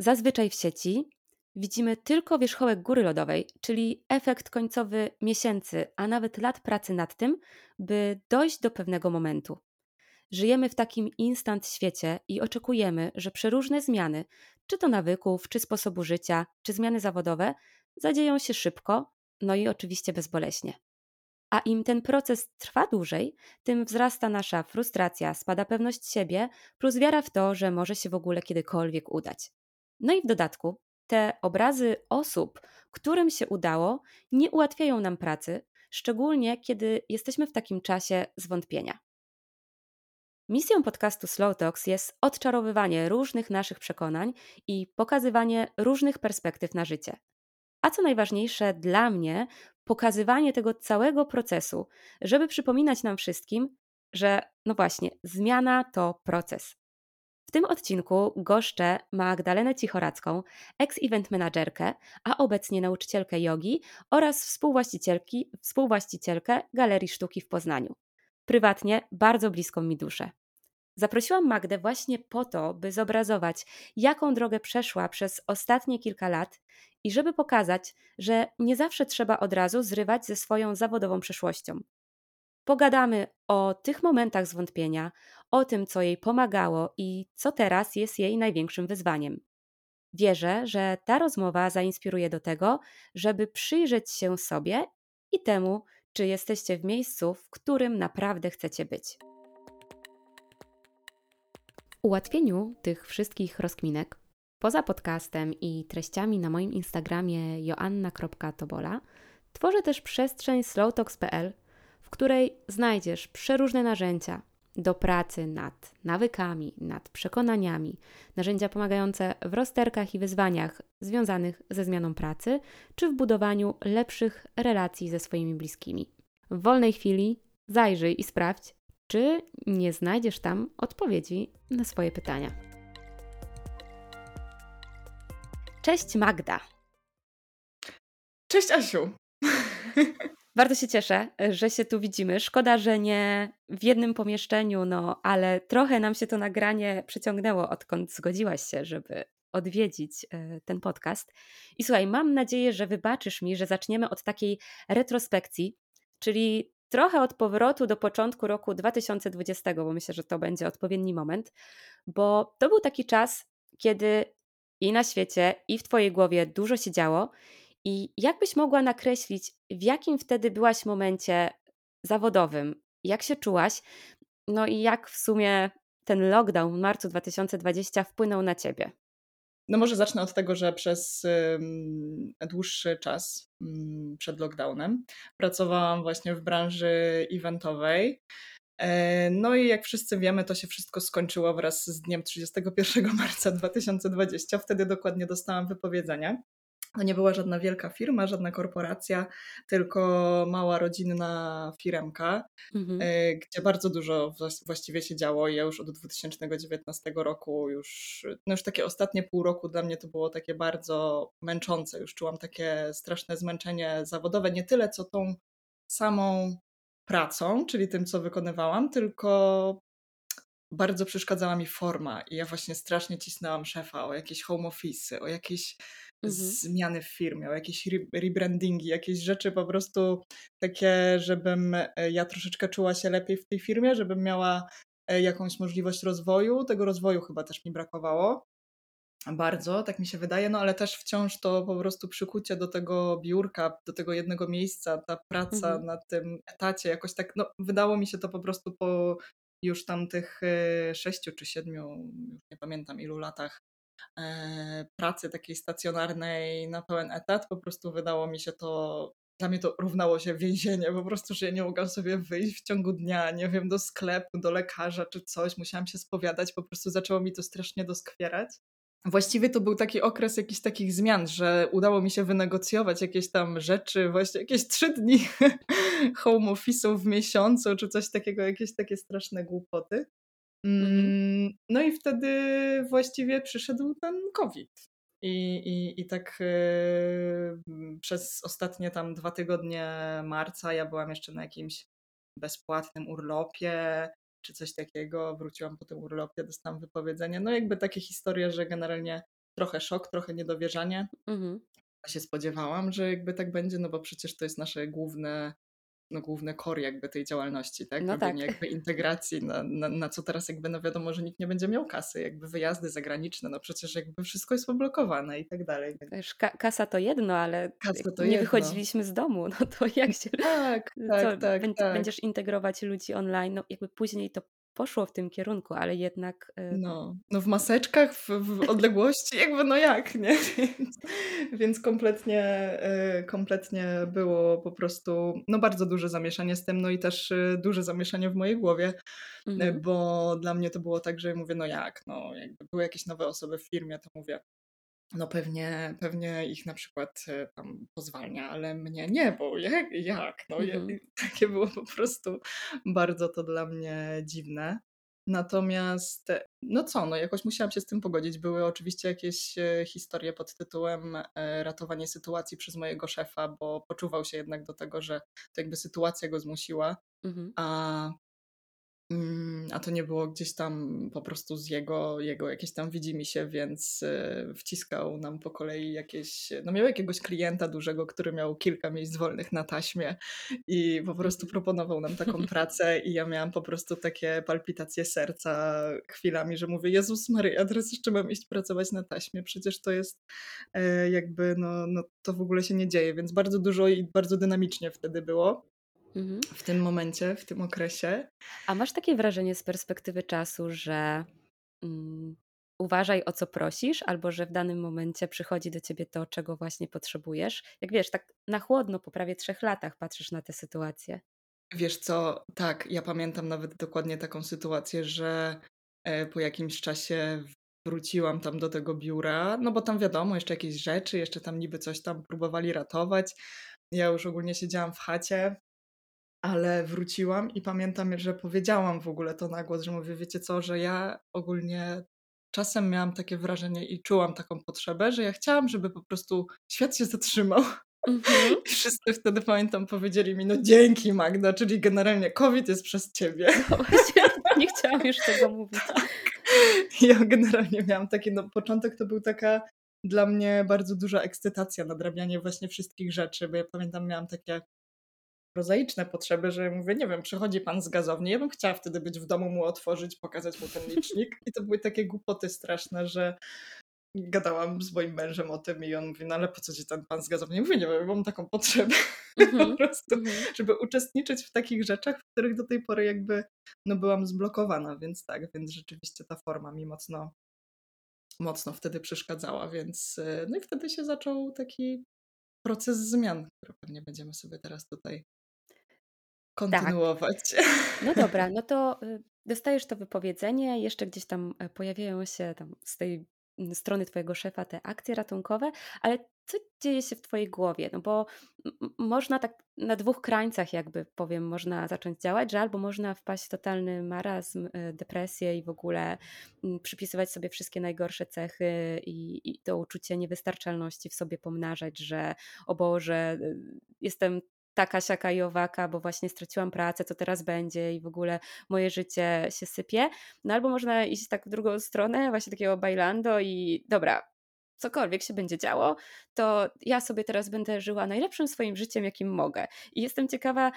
zazwyczaj w sieci widzimy tylko wierzchołek góry lodowej, czyli efekt końcowy miesięcy, a nawet lat pracy nad tym, by dojść do pewnego momentu. Żyjemy w takim instant świecie i oczekujemy, że przeróżne zmiany, czy to nawyków, czy sposobu życia, czy zmiany zawodowe, zadzieją się szybko, no i oczywiście bezboleśnie. A im ten proces trwa dłużej, tym wzrasta nasza frustracja, spada pewność siebie, plus wiara w to, że może się w ogóle kiedykolwiek udać. No i w dodatku, te obrazy osób, którym się udało, nie ułatwiają nam pracy, szczególnie kiedy jesteśmy w takim czasie zwątpienia. Misją podcastu Slow Talks jest odczarowywanie różnych naszych przekonań i pokazywanie różnych perspektyw na życie. A co najważniejsze dla mnie, pokazywanie tego całego procesu, żeby przypominać nam wszystkim, że no właśnie, zmiana to proces. W tym odcinku goszczę Magdalenę Cichoracką, ex-event menadżerkę, a obecnie nauczycielkę jogi oraz współwłaścicielki, współwłaścicielkę Galerii Sztuki w Poznaniu. Prywatnie bardzo bliską mi duszę. Zaprosiłam Magdę właśnie po to, by zobrazować, jaką drogę przeszła przez ostatnie kilka lat i żeby pokazać, że nie zawsze trzeba od razu zrywać ze swoją zawodową przeszłością. Pogadamy o tych momentach zwątpienia, o tym, co jej pomagało i co teraz jest jej największym wyzwaniem. Wierzę, że ta rozmowa zainspiruje do tego, żeby przyjrzeć się sobie i temu, czy jesteście w miejscu, w którym naprawdę chcecie być. Ułatwieniu tych wszystkich rozkminek, poza podcastem i treściami na moim Instagramie joanna.tobola, tworzę też przestrzeń slowtalks.pl, w której znajdziesz przeróżne narzędzia do pracy nad nawykami, nad przekonaniami, narzędzia pomagające w rozterkach i wyzwaniach związanych ze zmianą pracy, czy w budowaniu lepszych relacji ze swoimi bliskimi. W wolnej chwili zajrzyj i sprawdź, czy nie znajdziesz tam odpowiedzi na swoje pytania. Cześć Magda. Cześć Asiu. Bardzo się cieszę, że się tu widzimy. Szkoda, że nie w jednym pomieszczeniu, no ale trochę nam się to nagranie przyciągnęło, odkąd zgodziłaś się, żeby odwiedzić e, ten podcast. I słuchaj, mam nadzieję, że wybaczysz mi, że zaczniemy od takiej retrospekcji, czyli trochę od powrotu do początku roku 2020, bo myślę, że to będzie odpowiedni moment, bo to był taki czas, kiedy i na świecie, i w Twojej głowie dużo się działo i jakbyś mogła nakreślić, w jakim wtedy byłaś momencie zawodowym? Jak się czułaś? No i jak w sumie ten lockdown w marcu 2020 wpłynął na ciebie? No może zacznę od tego, że przez dłuższy czas przed lockdownem pracowałam właśnie w branży eventowej. E, no i jak wszyscy wiemy, to się wszystko skończyło wraz z dniem 31 marca 2020. Wtedy dokładnie dostałam wypowiedzenie. To nie była żadna wielka firma, żadna korporacja, tylko mała rodzinna firemka, mhm. E, gdzie bardzo dużo właściwie się działo. I ja już od 2019 roku, już, no już takie ostatnie pół roku dla mnie to było takie bardzo męczące. Już czułam takie straszne zmęczenie zawodowe, nie tyle co tą samą pracą, czyli tym, co wykonywałam, tylko bardzo przeszkadzała mi forma i ja właśnie strasznie cisnęłam szefa o jakieś home office, o jakieś. Zmiany w firmie, o jakieś rebrandingi, jakieś rzeczy po prostu takie, żebym e, ja troszeczkę czuła się lepiej w tej firmie, żebym miała e, jakąś możliwość rozwoju. Tego rozwoju chyba też mi brakowało. Bardzo, tak mi się wydaje, no ale też wciąż to po prostu przykucie do tego biurka, do tego jednego miejsca, ta praca mhm. na tym etacie, jakoś tak, no wydało mi się to po prostu po już tam tych e, sześciu czy siedmiu, już nie pamiętam ilu latach pracy takiej stacjonarnej na pełen etat, po prostu wydało mi się to, dla mnie to równało się więzienie, po prostu, że ja nie mogłam sobie wyjść w ciągu dnia, nie wiem, do sklepu, do lekarza czy coś, musiałam się spowiadać, po prostu zaczęło mi to strasznie doskwierać. Właściwie to był taki okres jakichś takich zmian, że udało mi się wynegocjować jakieś tam rzeczy, właśnie jakieś trzy dni home office'u w miesiącu, czy coś takiego, jakieś takie straszne głupoty. Mhm. Mm, no i wtedy właściwie przyszedł ten COVID. I, i, i tak yy, przez ostatnie tam dwa tygodnie marca ja byłam jeszcze na jakimś bezpłatnym urlopie czy coś takiego. Wróciłam po tym urlopie, dostałam wypowiedzenie. No jakby takie historie, że generalnie trochę szok, trochę niedowierzanie. Mhm. Ja się spodziewałam, że jakby tak będzie, no bo przecież to jest nasze główne no, główny core jakby tej działalności, tak? No Robienie tak. jakby integracji, na, na, na co teraz jakby no wiadomo, że nikt nie będzie miał kasy, jakby wyjazdy zagraniczne, no przecież jakby wszystko jest poblokowane i tak dalej. Wiesz, ka- kasa to jedno, ale to nie jedno. wychodziliśmy z domu, no to jak się... Tak, tak, tak, tak. Będziesz integrować ludzi online, no jakby później to poszło w tym kierunku, ale jednak... No, no w maseczkach, w, w odległości, jakby no jak, nie? Więc, więc kompletnie, e, kompletnie było po prostu, no bardzo duże zamieszanie z tym, no i też e, duże zamieszanie w mojej głowie, e, mhm. bo dla mnie to było tak, że mówię, no jak, no jakby były jakieś nowe osoby w firmie, to mówię, no pewnie, pewnie ich na przykład e, tam pozwalnia, ale mnie nie, bo jak, jak? No Mhm. takie było po prostu bardzo to dla mnie dziwne. Natomiast, e, no co, no jakoś musiałam się z tym pogodzić. Były oczywiście jakieś e, historie pod tytułem ratowanie sytuacji przez mojego szefa, bo poczuwał się jednak do tego, że to jakby sytuacja go zmusiła, Mhm. a A to nie było gdzieś tam po prostu z jego, jego jakieś tam widzimy się, więc e, wciskał nam po kolei jakieś, no miał jakiegoś klienta dużego, który miał kilka miejsc wolnych na taśmie i po prostu proponował nam taką pracę i ja miałam po prostu takie palpitacje serca chwilami, że mówię, Jezus Maryja, teraz jeszcze mam iść pracować na taśmie, przecież to jest e, jakby, no, no to w ogóle się nie dzieje, więc bardzo dużo i bardzo dynamicznie wtedy było Mhm. w tym momencie, w tym okresie. A masz takie wrażenie z perspektywy czasu, że mm, uważaj o co prosisz, albo że w danym momencie przychodzi do ciebie to, czego właśnie potrzebujesz? Jak wiesz, tak na chłodno po prawie trzech latach patrzysz na tę sytuację. Wiesz co, tak, ja pamiętam nawet dokładnie taką sytuację, że e, po jakimś czasie wróciłam tam do tego biura, no bo tam wiadomo, jeszcze jakieś rzeczy, jeszcze tam niby coś tam próbowali ratować. Ja już ogólnie siedziałam w chacie, ale wróciłam i pamiętam, że powiedziałam w ogóle to na głos, że mówię, wiecie co, że ja ogólnie czasem miałam takie wrażenie i czułam taką potrzebę, że ja chciałam, żeby po prostu świat się zatrzymał. Mhm. I wszyscy wtedy pamiętam powiedzieli mi, no dzięki Magda, czyli generalnie COVID jest przez ciebie. No właśnie, nie chciałam już tego mówić. I Ja generalnie miałam taki, no początek to był taka dla mnie bardzo duża ekscytacja, nadrabianie właśnie wszystkich rzeczy, bo ja pamiętam miałam takie prozaiczne potrzeby, że mówię, nie wiem, przychodzi pan z gazowni, ja bym chciała wtedy być w domu, mu otworzyć, pokazać mu ten licznik i to były takie głupoty straszne, że gadałam z moim mężem o tym i on mówi, no ale po co ci ten pan z gazowni? Mówię, nie wiem, mam taką potrzebę po Mhm. prostu, Mhm. żeby uczestniczyć w takich rzeczach, w których do tej pory jakby no byłam zblokowana, więc tak, więc rzeczywiście ta forma mi mocno mocno wtedy przeszkadzała, więc y, no i wtedy się zaczął taki proces zmian, który pewnie będziemy sobie teraz tutaj kontynuować. No dobra, no to y, dostajesz to wypowiedzenie, jeszcze gdzieś tam e, pojawiają się tam z tej mm, strony twojego szefa te akcje ratunkowe, ale co dzieje się w twojej głowie? No bo można tak na dwóch krańcach jakby powiem, można zacząć działać, że albo można wpaść w totalny marazm, y, depresję i w ogóle mm, przypisywać sobie wszystkie najgorsze cechy i, i to uczucie niewystarczalności w sobie pomnażać, że o Boże, y, jestem taka, siaka i owaka, bo właśnie straciłam pracę, co teraz będzie i w ogóle moje życie się sypie. No albo można iść tak w drugą stronę, właśnie takiego bailando i dobra, cokolwiek się będzie działo, to ja sobie teraz będę żyła najlepszym swoim życiem, jakim mogę. I jestem ciekawa,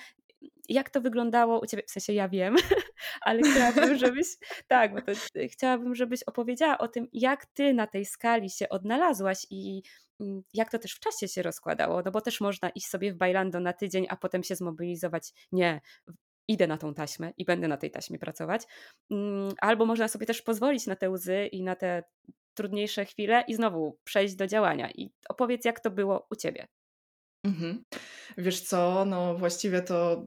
jak to wyglądało u ciebie, w sensie ja wiem, ale chciałabym, żebyś, tak, bo to, chciałabym, żebyś opowiedziała o tym, jak ty na tej skali się odnalazłaś i mm, jak to też w czasie się rozkładało, no bo też można iść sobie w bailando na tydzień, a potem się zmobilizować, nie, idę na tą taśmę i będę na tej taśmie pracować, Mm, albo można sobie też pozwolić na te łzy i na te trudniejsze chwile i znowu przejść do działania. I opowiedz, jak to było u ciebie. Mhm. Wiesz co, no właściwie to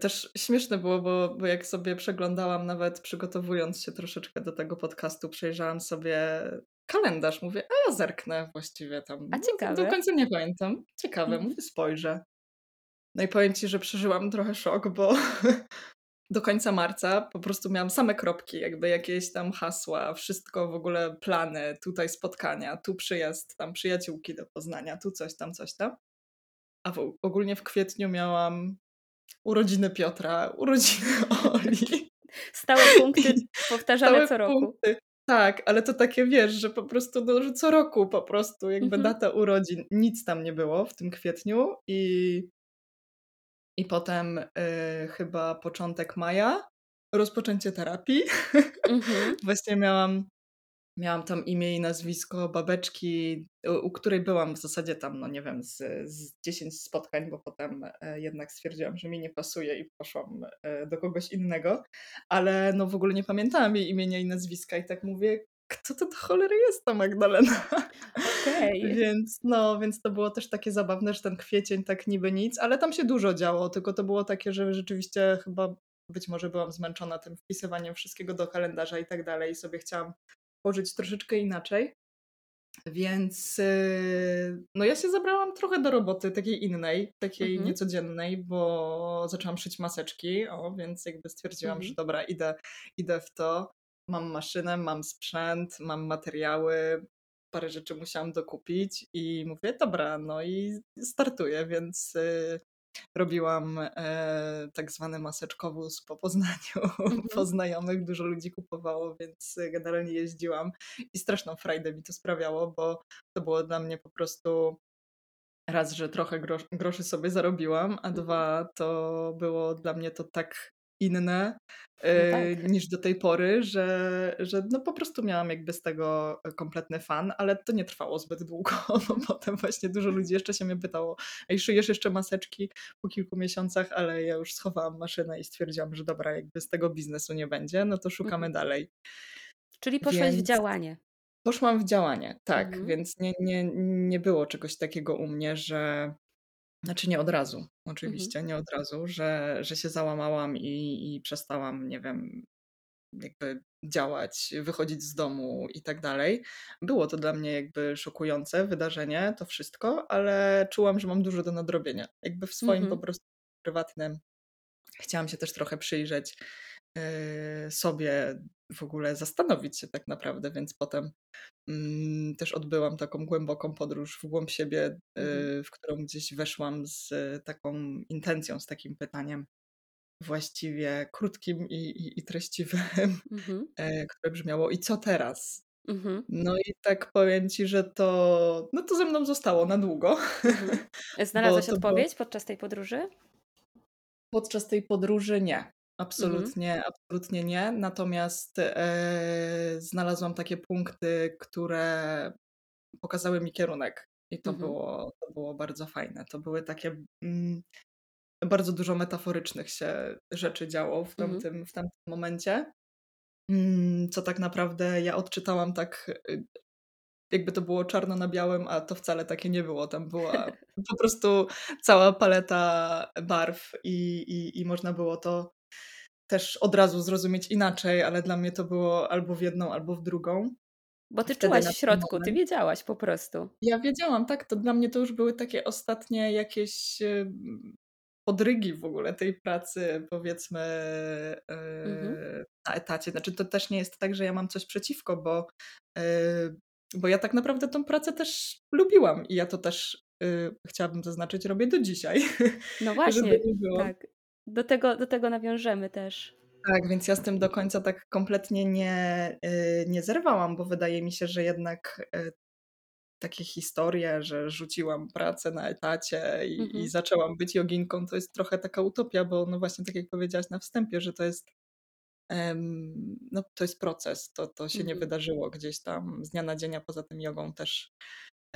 też śmieszne było, bo, bo jak sobie przeglądałam, nawet przygotowując się troszeczkę do tego podcastu, przejrzałam sobie kalendarz. Mówię, a ja zerknę właściwie tam. A No, ciekawe. do końca nie pamiętam. Ciekawe, Mhm. mówię, spojrzę. No i powiem ci, że przeżyłam trochę szok, bo do końca marca po prostu miałam same kropki, jakby jakieś tam hasła, wszystko w ogóle plany, tutaj spotkania, tu przyjazd, tam przyjaciółki do Poznania, tu coś tam, coś tam. A w, ogólnie w kwietniu miałam urodziny Piotra, urodziny Oli. Stałe punkty powtarzane Stałe co roku. punkty. Tak, ale to takie wiesz, że po prostu no, że co roku po prostu jakby Mhm. data urodzin, nic tam nie było w tym kwietniu i i potem, y, chyba początek maja, rozpoczęcie terapii. Mhm. Właśnie miałam miałam tam imię i nazwisko babeczki, u której byłam w zasadzie tam, no nie wiem, z z 10 spotkań, bo potem, e, jednak stwierdziłam, że mi nie pasuje i poszłam, e, do kogoś innego, ale no w ogóle nie pamiętałam jej imienia i nazwiska i tak mówię: "Kto to do cholery jest ta Magdalena?" Okej. Więc no, więc to było też takie zabawne, że ten kwiecień tak niby nic, ale tam się dużo działo, tylko to było takie, że rzeczywiście chyba być może byłam zmęczona tym wpisywaniem wszystkiego do kalendarza i tak dalej i sobie chciałam pożyć troszeczkę inaczej. Więc, y, no ja się zabrałam trochę do roboty takiej innej, takiej Mhm. niecodziennej, bo zaczęłam szyć maseczki, o, więc jakby stwierdziłam, że Mhm. dobra, idę idę w to. Mam maszynę, mam sprzęt, mam materiały, parę rzeczy musiałam dokupić i mówię: "Dobra, no i startuję", więc, y, robiłam, e, tak zwany maseczkowóz po Poznaniu, po Mhm. znajomych, dużo ludzi kupowało, więc generalnie jeździłam i straszną frajdę mi to sprawiało, bo to było dla mnie po prostu raz, że trochę grosz groszy sobie zarobiłam, a Mhm. 2 to było dla mnie to tak inne, No y, tak. niż do tej pory, że że no po prostu miałam jakby z tego kompletny fan, ale to nie trwało zbyt długo, bo potem właśnie dużo ludzi jeszcze się mnie pytało: "Ej, szyjesz jeszcze maseczki?" Po kilku miesiącach, ale ja już schowałam maszynę i stwierdziłam, że dobra, jakby z tego biznesu nie będzie, no to szukamy Mhm. dalej. Czyli poszłaś w Więc działanie. poszłam w działanie, tak, Mhm. więc nie nie nie było czegoś takiego u mnie, że znaczy nie od razu, Mhm. oczywiście, nie od razu, że że się załamałam i i przestałam, nie wiem, jakby działać, wychodzić z domu i tak dalej. Było to dla mnie jakby szokujące wydarzenie, to wszystko, ale czułam, że mam dużo do nadrobienia. Jakby w swoim po Mhm. prostu prywatnym chciałam się też trochę przyjrzeć, sobie, w ogóle zastanowić się tak naprawdę, więc potem, mm, też odbyłam taką głęboką podróż w głąb siebie, Mhm. y, w którą gdzieś weszłam z taką intencją, z takim pytaniem właściwie krótkim i i i treściwym, Mhm. e, które brzmiało: "I co teraz?" Mhm. No i tak powiem ci, że to no to ze mną zostało na długo, Mhm. bo Znalazłaś to było odpowiedź podczas tej podróży? Podczas tej podróży nie. Mhm. Absolutnie, absolutnie nie. Natomiast, e, znalazłam takie punkty, które pokazały mi kierunek i to Mhm. było to było bardzo fajne. To były takie, mm, bardzo dużo metaforycznych się rzeczy działo w Mhm. tamtym w tamtym momencie, mm, co tak naprawdę ja odczytałam tak, y, jakby to było czarno na białym, a to wcale takie nie było. Tam była po prostu cała paleta barw i i i można było to też od razu zrozumieć inaczej, ale dla mnie to było albo w jedną, albo w drugą. Bo ty Wtedy czułaś w środku, ty moment wiedziałaś po prostu. Ja wiedziałam, tak, to dla mnie to już były takie ostatnie jakieś, podrygi w ogóle tej pracy powiedzmy, Mhm. yy, na etacie. Znaczy to też nie jest tak, że ja mam coś przeciwko, bo, yy, bo ja tak naprawdę tą pracę też lubiłam i ja to też, yy, chciałabym zaznaczyć, robię do dzisiaj, No właśnie, tak. Do tego do tego nawiążemy też. Tak, więc ja z tym do końca tak kompletnie nie, yy, nie zerwałam, bo wydaje mi się, że jednak, y, takie historie, że rzuciłam pracę na etacie i i Mhm. zaczęłam być joginką, to jest trochę taka utopia, bo no właśnie tak jak powiedziałaś na wstępie, że to jest, no to jest proces, to to się nie Mhm. wydarzyło gdzieś tam z dnia na dzień, a poza tym jogą też,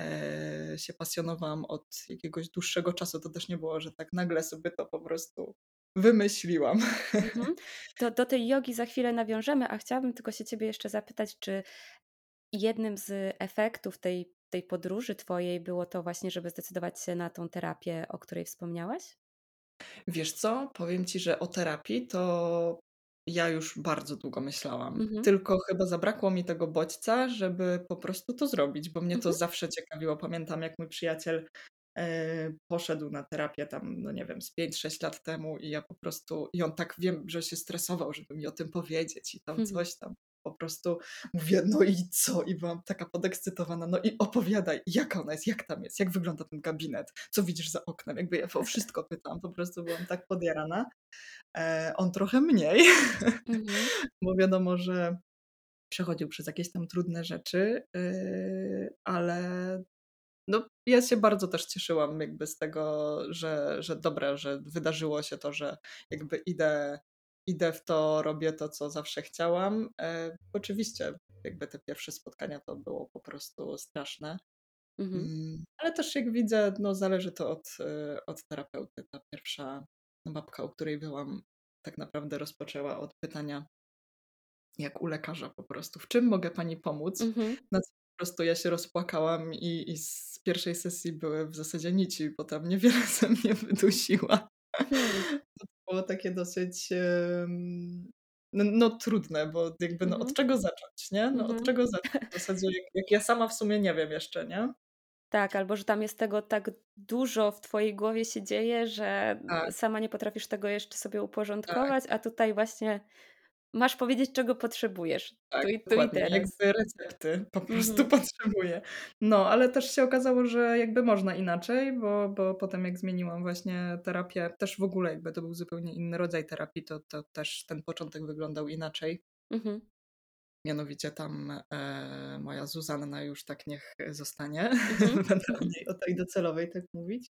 e, się pasjonowałam od jakiegoś dłuższego czasu. To też nie było, że tak nagle sobie to po prostu wymyśliłam. Mhm. To do tej jogi za chwilę nawiążemy, a chciałabym tylko się ciebie jeszcze zapytać, czy jednym z efektów tej tej podróży twojej było to właśnie, żeby zdecydować się na tą terapię, o której wspomniałaś? Wiesz co? Powiem ci, że o terapii to ja już bardzo długo myślałam, Mhm. tylko chyba zabrakło mi tego bodźca, żeby po prostu to zrobić, bo mnie to Mhm. zawsze ciekawiło. Pamiętam, jak mój przyjaciel, poszedł na terapię tam, no nie wiem, z 5-6 lat temu i ja po prostu i on tak wiem, że się stresował, żeby mi o tym powiedzieć i tam Mhm. coś tam. Po prostu mówię: "No i co?" I byłam taka podekscytowana. "No i opowiadaj, jaka ona jest, jak tam jest, jak wygląda ten gabinet, co widzisz za oknem?" Jakby ja o wszystko pytałam, po prostu byłam tak podjarana. E, on trochę mniej, Mhm. bo wiadomo, że przechodził przez jakieś tam trudne rzeczy, yy, ale no, ja się bardzo też cieszyłam jakby z tego, że, że dobra, że wydarzyło się to, że jakby idę, idę w to, robię to, co zawsze chciałam. E, oczywiście jakby te pierwsze spotkania to było po prostu straszne. Mhm. Mm, ale też jak widzę, no zależy to od, e, od terapeuty. Ta pierwsza babka, u której byłam, tak naprawdę rozpoczęła od pytania, jak u lekarza po prostu, w czym mogę pani pomóc? Mhm. Na co prostu ja się rozpłakałam i, i z pierwszej sesji były w zasadzie nici, bo tam niewiele ze mnie wydusiła. Hmm. To było takie dosyć no, no, trudne, bo jakby no, od mhm. czego zacząć, nie? No, mhm. od czego zacząć? W zasadzie jak, jak ja sama w sumie nie wiem jeszcze, nie? Tak, albo że tam jest tego tak dużo w twojej głowie się dzieje, że tak. sama nie potrafisz tego jeszcze sobie uporządkować, tak. a tutaj właśnie masz powiedzieć, czego potrzebujesz. Tak, tu tu i teraz. Jakby recepty po prostu mm. potrzebuję. No, ale też się okazało, że jakby można inaczej, bo, bo potem jak zmieniłam właśnie terapię, też w ogóle jakby to był zupełnie inny rodzaj terapii, to, to też ten początek wyglądał inaczej. Mhm. Mianowicie tam e, moja Zuzanna już tak niech zostanie. Mhm. Będę o niej o tej docelowej tak mówić.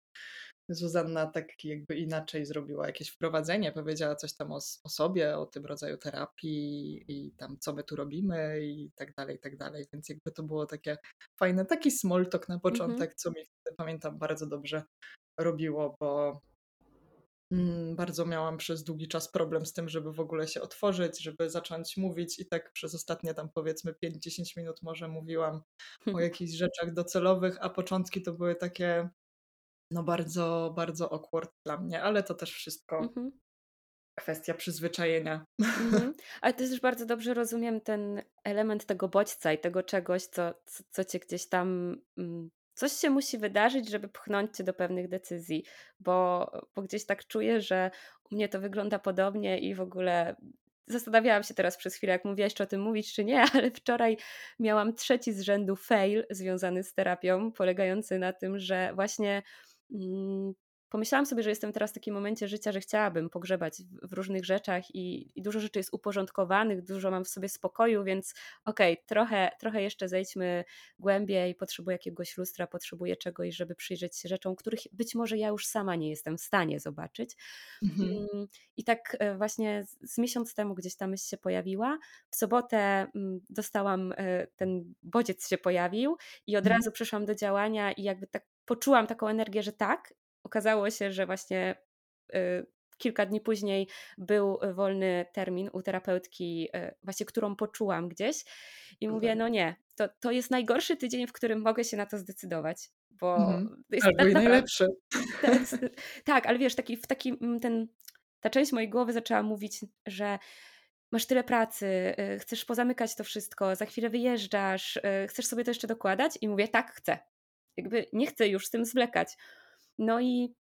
Zuzanna tak jakby inaczej zrobiła jakieś wprowadzenie, powiedziała coś tam o, o, sobie, o tym rodzaju terapii i tam co my tu robimy i tak dalej, i tak dalej. Więc jakby to było takie fajne, taki small talk na początek, mm -hmm. co mi pamiętam bardzo dobrze robiło, bo mm, bardzo miałam przez długi czas problem z tym, żeby w ogóle się otworzyć, żeby zacząć mówić i tak przez ostatnie tam powiedzmy 5-10 minut może mówiłam o jakichś rzeczach docelowych, a początki to były takie no bardzo, bardzo awkward dla mnie, ale to też wszystko mhm. kwestia przyzwyczajenia. Mhm. Ale też bardzo dobrze rozumiem ten element tego bodźca i tego czegoś, co, co, co cię gdzieś tam mm, coś się musi wydarzyć, żeby pchnąć cię do pewnych decyzji, bo, bo gdzieś tak czuję, że u mnie to wygląda podobnie i w ogóle zastanawiałam się teraz przez chwilę, jak mówiłaś, czy o tym mówić, czy nie, ale wczoraj miałam trzeci z rzędu fail związany z terapią, polegający na tym, że właśnie pomyślałam sobie, że jestem teraz w takim momencie życia, że chciałabym pogrzebać w, różnych rzeczach i, i, dużo rzeczy jest uporządkowanych, dużo mam w sobie spokoju, więc okej, okay, trochę, trochę jeszcze zejdźmy głębiej, potrzebuję jakiegoś lustra, potrzebuję czegoś, żeby przyjrzeć się rzeczom, których być może ja już sama nie jestem w stanie zobaczyć. Mhm. Mm, I tak e, właśnie z miesiąc temu gdzieś ta myśl się pojawiła. W sobotę mm, dostałam, e, ten bodziec się pojawił i od mhm. razu przeszłam do działania i jakby tak poczułam taką energię, że tak. Okazało się, że właśnie y, kilka dni później był wolny termin u terapeutki, y, właśnie którą poczułam gdzieś i mówię, no nie, to, to jest najgorszy tydzień, w którym mogę się na to zdecydować, bo mhm. jest Albo tak i najlepszy. Tak, tak, ale wiesz, taki, w taki, mm, ten, ta część mojej głowy zaczęła mówić, że masz tyle pracy, y, chcesz pozamykać to wszystko, za chwilę wyjeżdżasz, chcesz sobie to jeszcze dokładać i mówię, tak, chcę, jakby nie chcę już z tym zwlekać. No i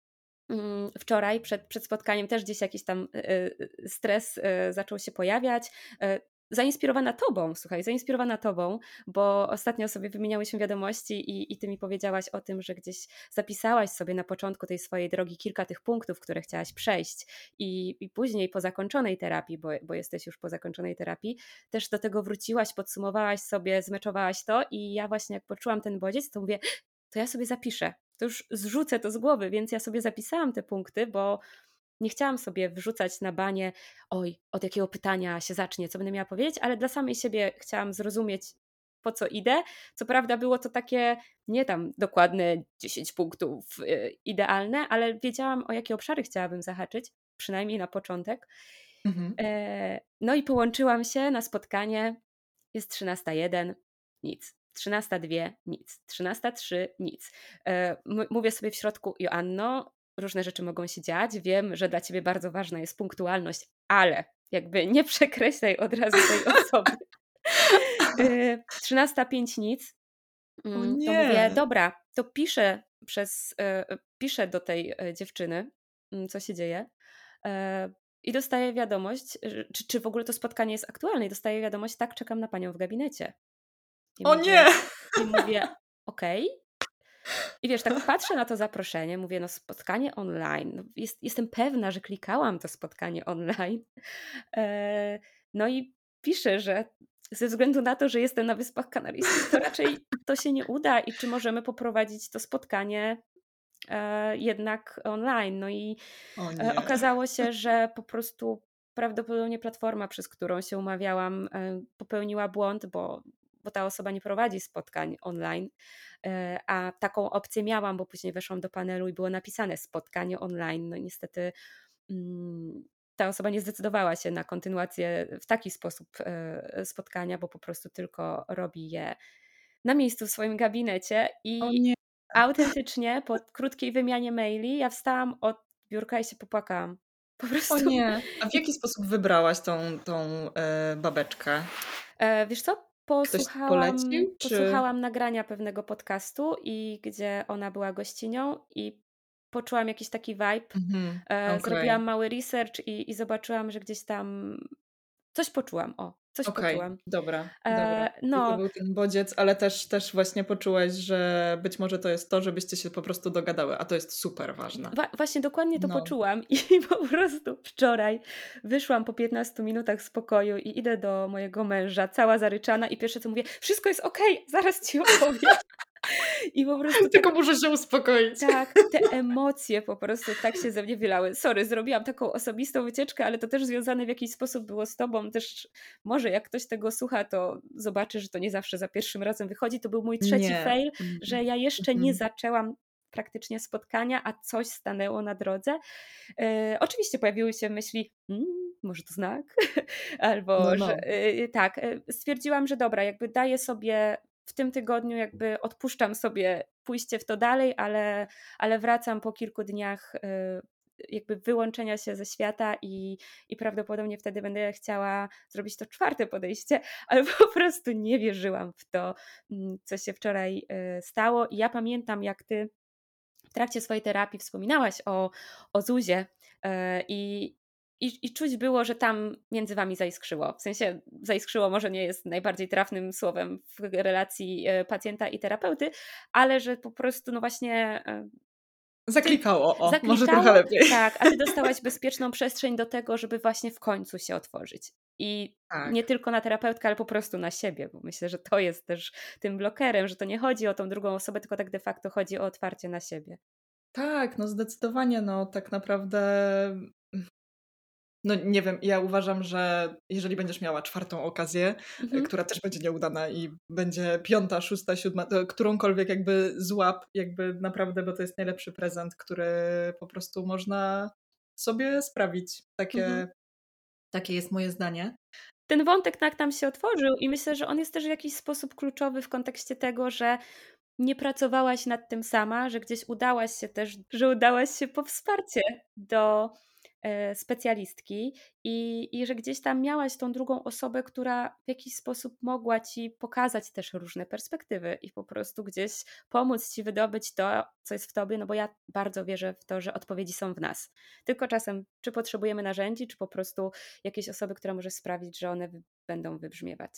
mm, wczoraj przed, przed spotkaniem też gdzieś jakiś tam y, y, stres y, zaczął się pojawiać. Zainspirowana tobą, słuchaj, zainspirowana tobą, bo ostatnio sobie wymieniałyśmy wiadomości i, i ty mi powiedziałaś o tym, że gdzieś zapisałaś sobie na początku tej swojej drogi kilka tych punktów, które chciałaś przejść, i, i później po zakończonej terapii, bo, bo jesteś już po zakończonej terapii, też do tego wróciłaś, podsumowałaś sobie, zmeczowałaś to, i ja właśnie jak poczułam ten bodziec, to mówię, to ja sobie zapiszę. To już zrzucę to z głowy, więc ja sobie zapisałam te punkty, bo nie chciałam sobie wrzucać na banie, oj, od jakiego pytania się zacznie, co będę miała powiedzieć, ale dla samej siebie chciałam zrozumieć, po co idę. Co prawda było to takie nie tam dokładne 10 punktów y, idealne, ale wiedziałam, o jakie obszary chciałabym zahaczyć, przynajmniej na początek. Mhm. E, no i połączyłam się na spotkanie. Jest 13.01, nic. 13.02 nic, 13.03 nic. E, mówię sobie w środku, Joanno, różne rzeczy mogą się dziać, wiem, że dla ciebie bardzo ważna jest punktualność, ale jakby nie przekreślaj od razu tej osoby. 13.05 e, nic. Mm, to mówię, dobra, to piszę przez, e, piszę do tej dziewczyny, mm, co się dzieje. I dostaję wiadomość, czy, czy w ogóle to spotkanie jest aktualne. I dostaję wiadomość, tak, czekam na panią w gabinecie. I o mówię, nie! I mówię, okej. Okay. I wiesz, tak patrzę na to zaproszenie, mówię, no spotkanie online. No, jest, jestem pewna, że klikałam to spotkanie online. E, no i piszę, że ze względu na to, że jestem na Wyspach Kanaryjskich, to raczej to się nie uda i czy możemy poprowadzić to spotkanie e, jednak online. No i e, okazało się, że po prostu prawdopodobnie platforma, przez którą się umawiałam, e, popełniła błąd, bo, bo ta osoba nie prowadzi spotkań online. E, a taką opcję miałam, bo później weszłam do panelu i było napisane spotkanie online. No niestety mm, ta osoba nie zdecydowała się na kontynuację w taki sposób e, spotkania, bo po prostu tylko robi je na miejscu w swoim gabinecie i autentycznie po krótkiej wymianie maili ja wstałam od biurka i się popłakałam. Po prostu. O nie. A w jaki sposób wybrałaś tą, tą e, babeczkę? E, wiesz co? Posłuchałam, polecił, czy... posłuchałam nagrania pewnego podcastu i gdzie ona była gościnią i poczułam jakiś taki vibe. Mhm, okay. Zrobiłam mały research i, i zobaczyłam, że gdzieś tam coś poczułam. O, coś okay, poczułam. Dobra, dobra. E, no. To był ten bodziec, ale też, też właśnie poczułaś, że być może to jest to, żebyście się po prostu dogadały, a to jest super ważne. Wa właśnie dokładnie to no. poczułam i po prostu wczoraj wyszłam po 15 minutach spokoju i idę do mojego męża, cała zaryczana i pierwsze co mówię, wszystko jest okej, okay, zaraz ci opowiem. I po prostu. Tylko tak, muszę się uspokoić. Tak, te emocje po prostu tak się ze mnie wylały. Sorry, zrobiłam taką osobistą wycieczkę, ale to też związane w jakiś sposób było z tobą. Też może jak ktoś tego słucha, to zobaczy, że to nie zawsze za pierwszym razem wychodzi. To był mój trzeci nie. fail, że ja jeszcze nie zaczęłam praktycznie spotkania, a coś stanęło na drodze. E, oczywiście pojawiły się myśli, mmm, może to znak, albo no, no. że e, tak. E, stwierdziłam, że dobra, jakby daję sobie w tym tygodniu jakby odpuszczam sobie pójście w to dalej, ale, ale wracam po kilku dniach y, jakby wyłączenia się ze świata i, i prawdopodobnie wtedy będę chciała zrobić to czwarte podejście, ale po prostu nie wierzyłam w to, mm, co się wczoraj y, stało. I ja pamiętam, jak ty w trakcie swojej terapii wspominałaś o, o Zuzie y, i, i, I czuć było, że tam między wami zaiskrzyło. W sensie zaiskrzyło może nie jest najbardziej trafnym słowem w relacji e, pacjenta i terapeuty, ale że po prostu, no właśnie. E, Zaklikało, o, zaklikało, może trochę lepiej. Tak, a ty dostałaś bezpieczną przestrzeń do tego, żeby właśnie w końcu się otworzyć. I tak. nie tylko na terapeutkę, ale po prostu na siebie, bo myślę, że to jest też tym blokerem, że to nie chodzi o tą drugą osobę, tylko tak de facto chodzi o otwarcie na siebie. Tak, no zdecydowanie, no tak naprawdę no nie wiem, ja uważam, że jeżeli będziesz miała czwartą okazję, mhm. która też będzie nieudana i będzie piąta, szósta, siódma, to którąkolwiek jakby złap, jakby naprawdę, bo to jest najlepszy prezent, który po prostu można sobie sprawić. Takie, mhm. takie jest moje zdanie. Ten wątek tak nam się otworzył i myślę, że on jest też w jakiś sposób kluczowy w kontekście tego, że nie pracowałaś nad tym sama, że gdzieś udałaś się też, że udałaś się po wsparcie do E, specjalistki i, i że gdzieś tam miałaś tą drugą osobę, która w jakiś sposób mogła ci pokazać też różne perspektywy i po prostu gdzieś pomóc ci wydobyć to, co jest w tobie, no bo ja bardzo wierzę w to, że odpowiedzi są w nas. Tylko czasem, czy potrzebujemy narzędzi, czy po prostu jakiejś osoby, która może sprawić, że one będą wybrzmiewać.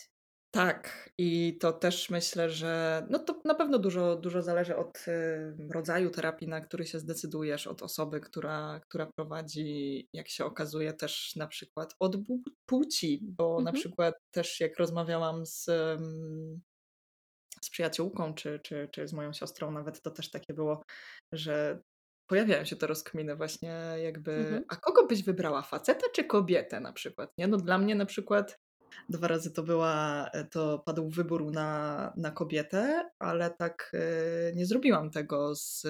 Tak, i to też myślę, że no to na pewno dużo, dużo zależy od y, rodzaju terapii, na który się zdecydujesz, od osoby, która, która prowadzi, jak się okazuje, też na przykład od płci, bo mhm. na przykład też jak rozmawiałam z, z przyjaciółką, czy, czy, czy z moją siostrą, nawet to też takie było, że pojawiają się te rozkminy właśnie jakby, mhm. a kogo byś wybrała, faceta czy kobietę na przykład, nie? No dla mnie na przykład Dwa razy to była, e, to padł wybór na, na kobietę, ale tak e, nie zrobiłam tego z.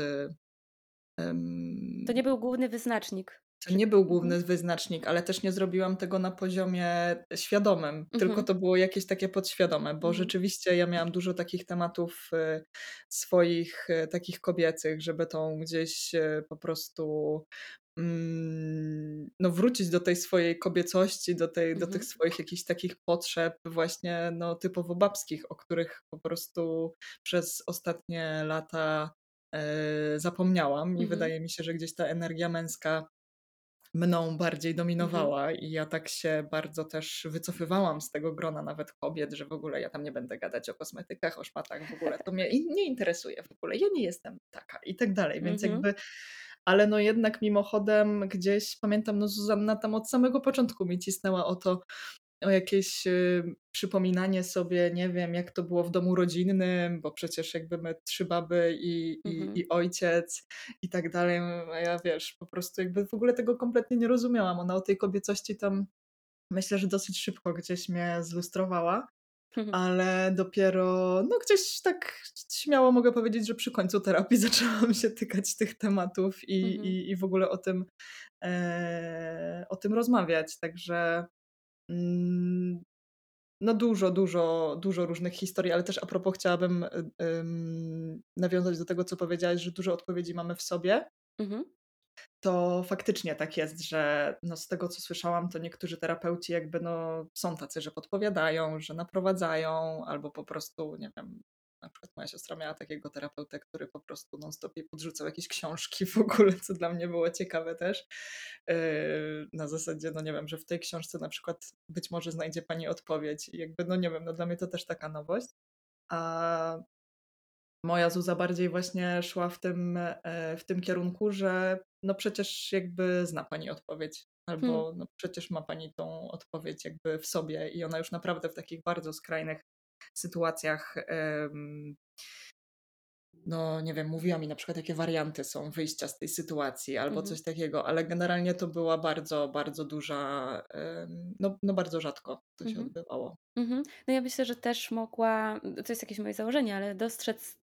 Um, to nie był główny wyznacznik. To nie był główny mhm. wyznacznik, ale też nie zrobiłam tego na poziomie świadomym, mhm. tylko to było jakieś takie podświadome, bo mhm. rzeczywiście ja miałam dużo takich tematów e, swoich, takich kobiecych, żeby tą gdzieś po prostu no, wrócić do tej swojej kobiecości, do, tej, do tych mhm. swoich jakichś takich potrzeb właśnie no, typowo babskich, o których po prostu przez ostatnie lata e, zapomniałam i mhm. wydaje mi się, że gdzieś ta energia męska mną bardziej mhm. dominowała mhm. i ja tak się bardzo też wycofywałam z tego grona nawet kobiet, że w ogóle ja tam nie będę gadać o kosmetykach, o szmatach w ogóle, to mnie nie interesuje w ogóle, ja nie jestem taka i tak dalej, więc mhm. jakby ale no jednak mimochodem gdzieś pamiętam, no Zuzanna tam od samego początku mi cisnęła o to, o jakieś y, przypominanie sobie, nie wiem, jak to było w domu rodzinnym, bo przecież jakby my trzy baby i, Mhm. i, i ojciec i tak dalej. A ja wiesz, po prostu jakby w ogóle tego kompletnie nie rozumiałam. Ona o tej kobiecości tam myślę, że dosyć szybko gdzieś mnie zlustrowała. Ale dopiero, no gdzieś tak śmiało mogę powiedzieć, że przy końcu terapii zaczęłam się tykać tych tematów i, Mhm. i, i w ogóle o tym, e, o tym rozmawiać. Także mm, no dużo, dużo, dużo różnych historii, ale też a propos chciałabym ym, nawiązać do tego, co powiedziałaś, że dużo odpowiedzi mamy w sobie. Mhm. To faktycznie tak jest, że no z tego co słyszałam, to niektórzy terapeuci jakby no są tacy, że podpowiadają, że naprowadzają, albo po prostu, nie wiem, na przykład moja siostra miała takiego terapeutę, który po prostu non-stop jej podrzucał jakieś książki w ogóle, co dla mnie było ciekawe też. Yy, na zasadzie, no nie wiem, że w tej książce na przykład być może znajdzie pani odpowiedź i jakby, no nie wiem, no dla mnie to też taka nowość. A moja Zuza bardziej właśnie szła w tym, e, w tym kierunku, że no przecież jakby zna pani odpowiedź, Hmm. albo no przecież ma pani tą odpowiedź jakby w sobie i ona już naprawdę w takich bardzo skrajnych sytuacjach no nie wiem, mówiła mi na przykład jakie warianty są wyjścia z tej sytuacji albo Mhm. coś takiego, ale generalnie to była bardzo, bardzo duża, no, no bardzo rzadko to się Mhm. odbywało. Mhm. No ja myślę, że też mogła, to jest jakieś moje założenie, ale dostrzec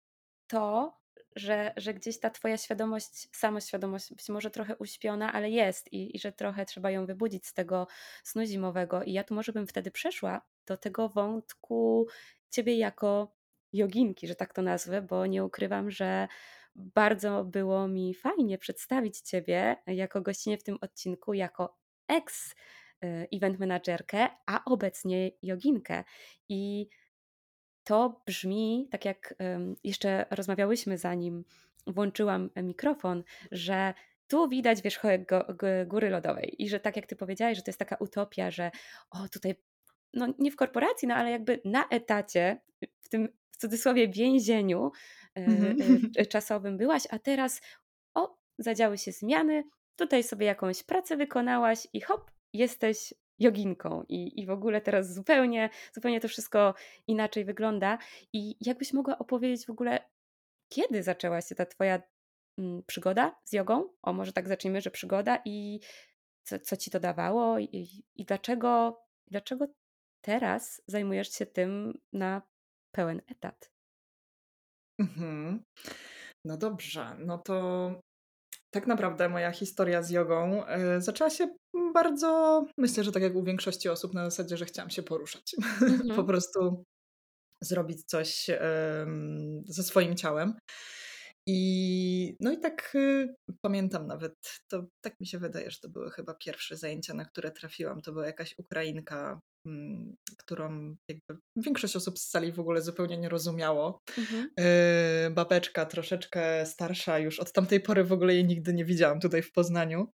to, że, że gdzieś ta twoja świadomość, samoświadomość być może trochę uśpiona, ale jest i, i że trochę trzeba ją wybudzić z tego snu zimowego. I ja tu może bym wtedy przeszła do tego wątku ciebie jako joginki, że tak to nazwę, bo nie ukrywam, że bardzo było mi fajnie przedstawić ciebie jako gościnie w tym odcinku, jako ex y, event managerkę, a obecnie joginkę. I to brzmi tak jak jeszcze rozmawiałyśmy zanim włączyłam mikrofon, że tu widać wierzchołek góry lodowej i że tak jak ty powiedziałaś, że to jest taka utopia, że o tutaj, no nie w korporacji, no ale jakby na etacie, w tym w cudzysłowie więzieniu y, y, czasowym byłaś, a teraz o, zadziały się zmiany, tutaj sobie jakąś pracę wykonałaś i hop, jesteś joginką i, i w ogóle teraz zupełnie, zupełnie to wszystko inaczej wygląda. I jakbyś mogła opowiedzieć w ogóle, kiedy zaczęła się ta twoja mm, przygoda z jogą? O, może tak zacznijmy, że przygoda i co, co ci to dawało i, i dlaczego, dlaczego teraz zajmujesz się tym na pełen etat? Mhm. No dobrze, no to tak naprawdę moja historia z jogą y, zaczęła się bardzo, myślę, że tak jak u większości osób, na zasadzie, że chciałam się poruszać. po Mhm. prostu zrobić coś ym, ze swoim ciałem. I no i tak y, pamiętam nawet, to tak mi się wydaje, że to były chyba pierwsze zajęcia, na które trafiłam. To była jakaś Ukrainka, którą jakby większość osób z sali w ogóle zupełnie nie rozumiało. Mhm. Yy, babeczka troszeczkę starsza, już od tamtej pory w ogóle jej nigdy nie widziałam tutaj w Poznaniu.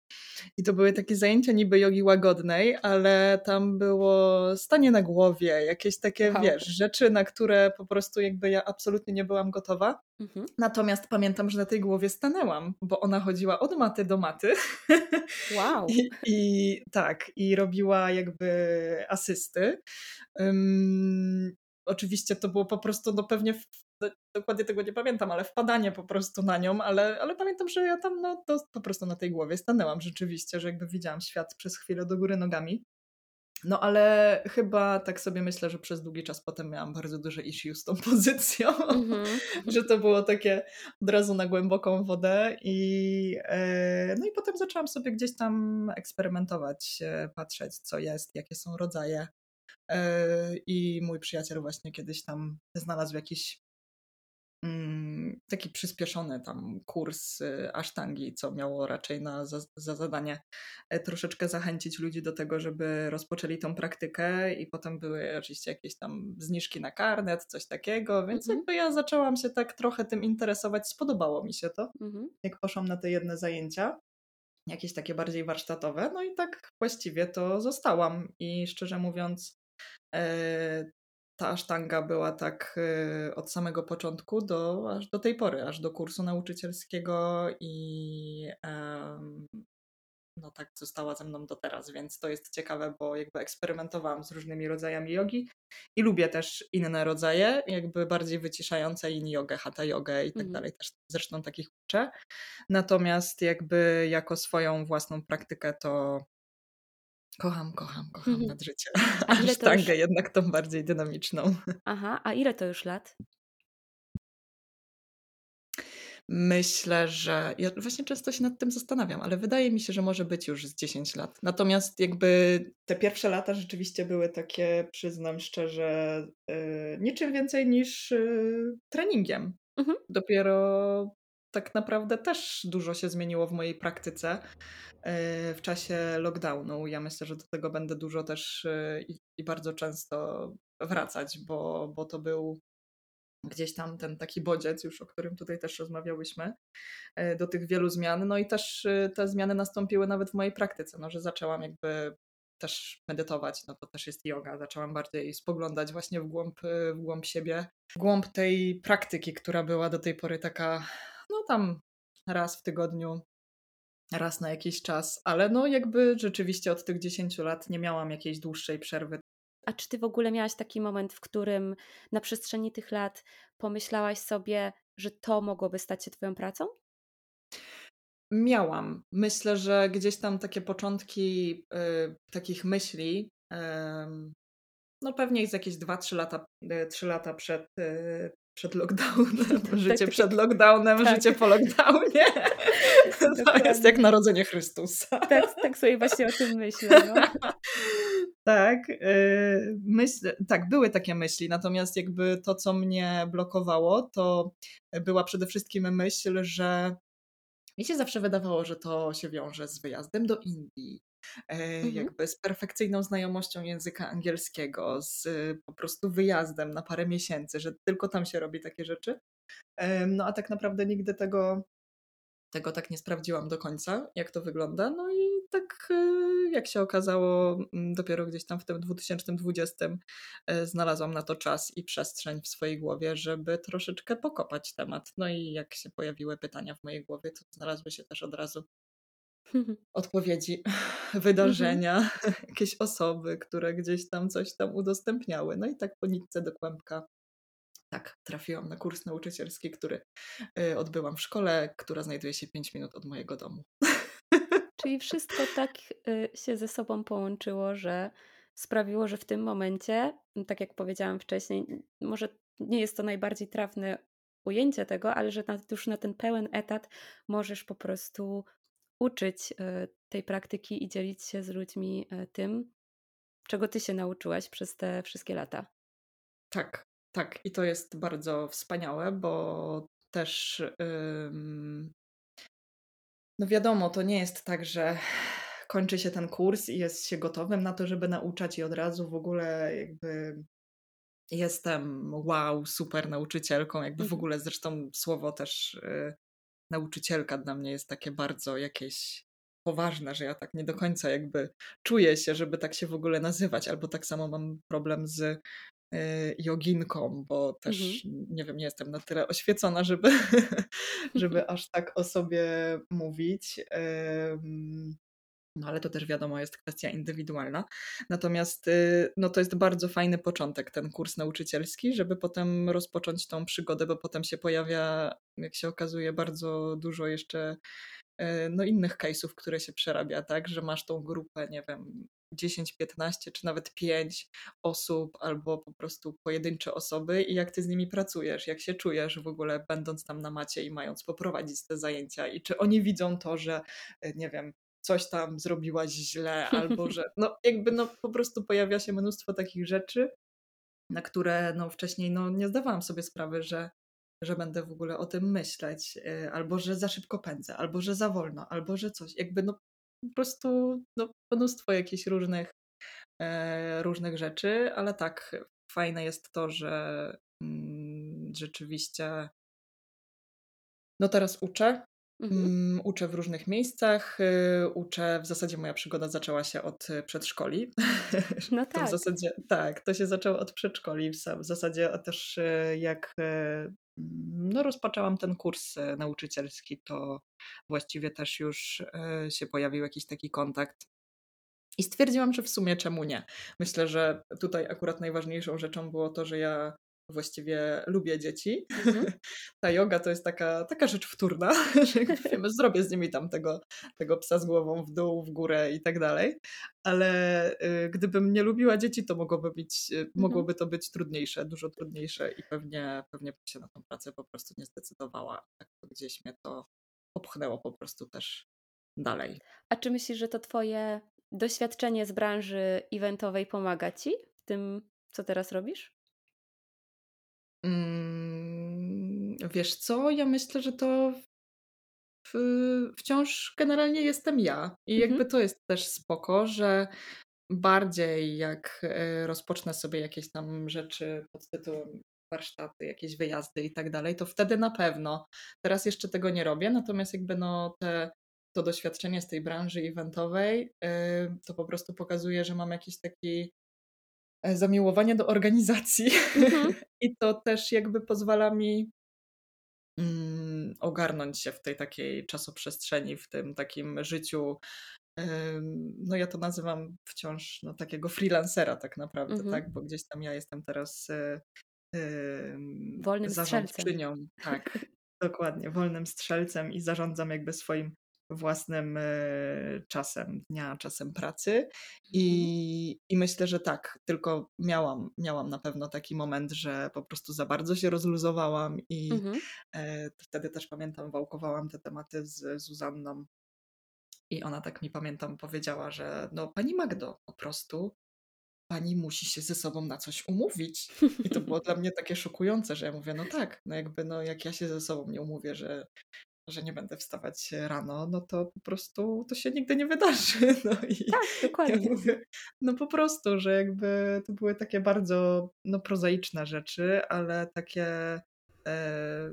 I to były takie zajęcia niby jogi łagodnej, ale tam było stanie na głowie, jakieś takie, Wow. wiesz, rzeczy, na które po prostu jakby ja absolutnie nie byłam gotowa. Mhm. Natomiast pamiętam, że na tej głowie stanęłam, bo ona chodziła od maty do maty. Wow. I, I tak, i robiła jakby Ym, oczywiście to było po prostu, no pewnie w, do- dokładnie tego nie pamiętam, ale wpadanie po prostu na nią, ale, ale pamiętam, że ja tam no, to po prostu na tej głowie stanęłam rzeczywiście, że jakby widziałam świat przez chwilę do góry nogami. No ale chyba tak sobie myślę, że przez długi czas potem miałam bardzo duże issue z tą pozycją, Mhm. że to było takie od razu na głęboką wodę i e, no i potem zaczęłam sobie gdzieś tam eksperymentować, e, patrzeć co jest, jakie są rodzaje. E, I mój przyjaciel właśnie kiedyś tam znalazł jakiś taki przyspieszony tam kurs y, asztangi, co miało raczej na, za, za zadanie e, troszeczkę zachęcić ludzi do tego, żeby rozpoczęli tą praktykę i potem były oczywiście jakieś tam zniżki na karnet, coś takiego, więc Mhm. jakby ja zaczęłam się tak trochę tym interesować, spodobało mi się to, Mhm. jak poszłam na te jedne zajęcia, jakieś takie bardziej warsztatowe, no i tak właściwie to zostałam i szczerze mówiąc e, ta asztanga była tak y, od samego początku do, aż do tej pory, aż do kursu nauczycielskiego i no tak została ze mną do teraz, więc to jest ciekawe, bo jakby eksperymentowałam z różnymi rodzajami jogi i lubię też inne rodzaje, jakby bardziej wyciszające in jogę, hatha jogę i tak Mhm. dalej, też zresztą takich uczę. Natomiast jakby jako swoją własną praktykę to kocham, kocham, kocham Mhm. nad życie. A ile to już jednak tą bardziej dynamiczną. Aha, a ile to już lat? Myślę, że ja właśnie często się nad tym zastanawiam, ale wydaje mi się, że może być już z 10 lat. Natomiast jakby te pierwsze lata rzeczywiście były takie, przyznam szczerze, yy, niczym więcej niż yy, treningiem. Mhm. Dopiero tak naprawdę też dużo się zmieniło w mojej praktyce yy, w czasie lockdownu. Ja myślę, że do tego będę dużo też yy, i, bardzo często wracać, bo, bo to był gdzieś tam ten taki bodziec, już o którym tutaj też rozmawiałyśmy, e, do tych wielu zmian. No i też e, te zmiany nastąpiły nawet w mojej praktyce, no, że zaczęłam jakby też medytować, no to też jest yoga. Zaczęłam bardziej spoglądać właśnie w głąb, e, w głąb siebie, w głąb tej praktyki, która była do tej pory taka, no tam raz w tygodniu, raz na jakiś czas, ale no jakby rzeczywiście od tych 10 lat nie miałam jakiejś dłuższej przerwy. A czy ty w ogóle miałaś taki moment, w którym na przestrzeni tych lat pomyślałaś sobie, że to mogłoby stać się twoją pracą? Miałam. Myślę, że gdzieś tam takie początki y, takich myśli, y, no pewnie z jakieś 2-3 lata, y, 3 lata przed, y, przed lockdownem. Życie tak, przed lockdownem, tak. życie po lockdownie. to jest jak narodzenie Chrystusa. Tak, tak sobie właśnie o tym myślę. No. Tak, yy, myśl, tak, były takie myśli, natomiast jakby to, co mnie blokowało, to była przede wszystkim myśl, że mi się zawsze wydawało, że to się wiąże z wyjazdem do Indii, Mhm. jakby z perfekcyjną znajomością języka angielskiego, z y, po prostu wyjazdem na parę miesięcy, że tylko tam się robi takie rzeczy. Em, No a tak naprawdę nigdy tego, tego tak nie sprawdziłam do końca, jak to wygląda. No i tak y, jak się okazało, mm, dopiero gdzieś tam w tym 2020 e, znalazłam na to czas i przestrzeń w swojej głowie, żeby troszeczkę pokopać temat. No i jak się pojawiły pytania w mojej głowie, to znalazły się też od razu odpowiedzi, wydarzenia, jakieś osoby, które gdzieś tam coś tam udostępniały. No i tak po nitce do kłębka tak, trafiłam na kurs nauczycielski, który y, odbyłam w szkole, która znajduje się 5 minut od mojego domu. Czyli wszystko tak y, się ze sobą połączyło, że sprawiło, że w tym momencie, tak jak powiedziałam wcześniej, może nie jest to najbardziej trafne ujęcie tego, ale że na, już na ten pełen etat możesz po prostu uczyć y, tej praktyki i dzielić się z ludźmi y, tym, czego ty się nauczyłaś przez te wszystkie lata. Tak, tak. I to jest bardzo wspaniałe, bo też ym, no wiadomo, to nie jest tak, że kończy się ten kurs i jest się gotowym na to, żeby nauczać i od razu w ogóle jakby jestem wow, super nauczycielką. Jakby w Mhm. ogóle zresztą słowo też y, nauczycielka dla mnie jest takie bardzo jakieś poważne, że ja tak nie do końca jakby czuję się, żeby tak się w ogóle nazywać. Albo tak samo mam problem z y, joginką, bo też nie wiem, nie jestem na tyle oświecona, żeby, żeby aż tak o sobie mówić. No ale to też wiadomo, jest kwestia indywidualna. Natomiast y, no, to jest bardzo fajny początek, ten kurs nauczycielski, żeby potem rozpocząć tą przygodę, bo potem się pojawia, jak się okazuje, bardzo dużo jeszcze y, no, innych case'ów, które się przerabia, tak, że masz tą grupę, nie wiem, 10, 15 czy nawet 5 osób albo po prostu pojedyncze osoby i jak ty z nimi pracujesz, jak się czujesz w ogóle będąc tam na macie i mając poprowadzić te zajęcia i czy oni widzą to, że y, nie wiem, coś tam zrobiłaś źle, albo że no jakby no po prostu pojawia się mnóstwo takich rzeczy, na które no wcześniej no nie zdawałam sobie sprawy, że, że będę w ogóle o tym myśleć, y, albo że za szybko pędzę, albo że za wolno, albo że coś, jakby no po prostu no, mnóstwo jakichś różnych, e, różnych rzeczy, ale tak fajne jest to, że mm, rzeczywiście no teraz uczę, Mhm. Mm, Uczę w różnych miejscach. y, Uczę, w zasadzie moja przygoda zaczęła się od y, przedszkoli. No To w tak. zasadzie, tak, to się zaczęło od przedszkoli. W sa- w zasadzie też y, jak y, no, rozpoczęłam ten kurs nauczycielski, to właściwie też już się pojawił jakiś taki kontakt. I stwierdziłam, że w sumie czemu nie. Myślę, że tutaj akurat najważniejszą rzeczą było to, że ja właściwie lubię dzieci. Mhm. Ta yoga to jest taka, taka rzecz wtórna, że wiemy, zrobię z nimi tam tego, tego psa z głową w dół, w górę i tak dalej. Ale y, gdybym nie lubiła dzieci, to mogłoby, być, y, mhm. mogłoby to być trudniejsze, dużo trudniejsze i pewnie, pewnie bym się na tą pracę po prostu nie zdecydowała. Tak gdzieś mnie to popchnęło po prostu też dalej. A czy myślisz, że to twoje doświadczenie z branży eventowej pomaga ci w tym, co teraz robisz? Mm, wiesz co, ja myślę, że to w, wciąż generalnie jestem ja. I jakby mhm. to jest też spoko, że bardziej jak e, rozpocznę sobie jakieś tam rzeczy pod tytułem warsztaty, jakieś wyjazdy i tak dalej, to wtedy na pewno. Teraz jeszcze tego nie robię, natomiast jakby no te, to doświadczenie z tej branży eventowej yy, to po prostu pokazuje, że mam jakiś taki E, zamiłowanie do organizacji. Mhm. I to też jakby pozwala mi mm, ogarnąć się w tej takiej czasoprzestrzeni, w tym takim życiu. No ja to nazywam wciąż no, takiego freelancera tak naprawdę, mhm. tak? Bo gdzieś tam ja jestem teraz yy, wolnym zarządczynią. Tak, dokładnie, wolnym strzelcem i zarządzam jakby swoim własnym e, czasem dnia, czasem pracy. I, mhm. I myślę, że tak, tylko miałam, miałam na pewno taki moment, że po prostu za bardzo się rozluzowałam i mhm. E, wtedy też pamiętam, wałkowałam te tematy z Zuzanną. I ona tak mi pamiętam powiedziała, że no pani Magdo, po prostu pani musi się ze sobą na coś umówić. I to było dla mnie takie szokujące, że ja mówię, no tak, no jakby no jak ja się ze sobą nie umówię, że że nie będę wstawać rano, no to po prostu to się nigdy nie wydarzy. No i tak, dokładnie. Ja mówię, no po prostu, że jakby to były takie bardzo no, prozaiczne rzeczy, ale takie e,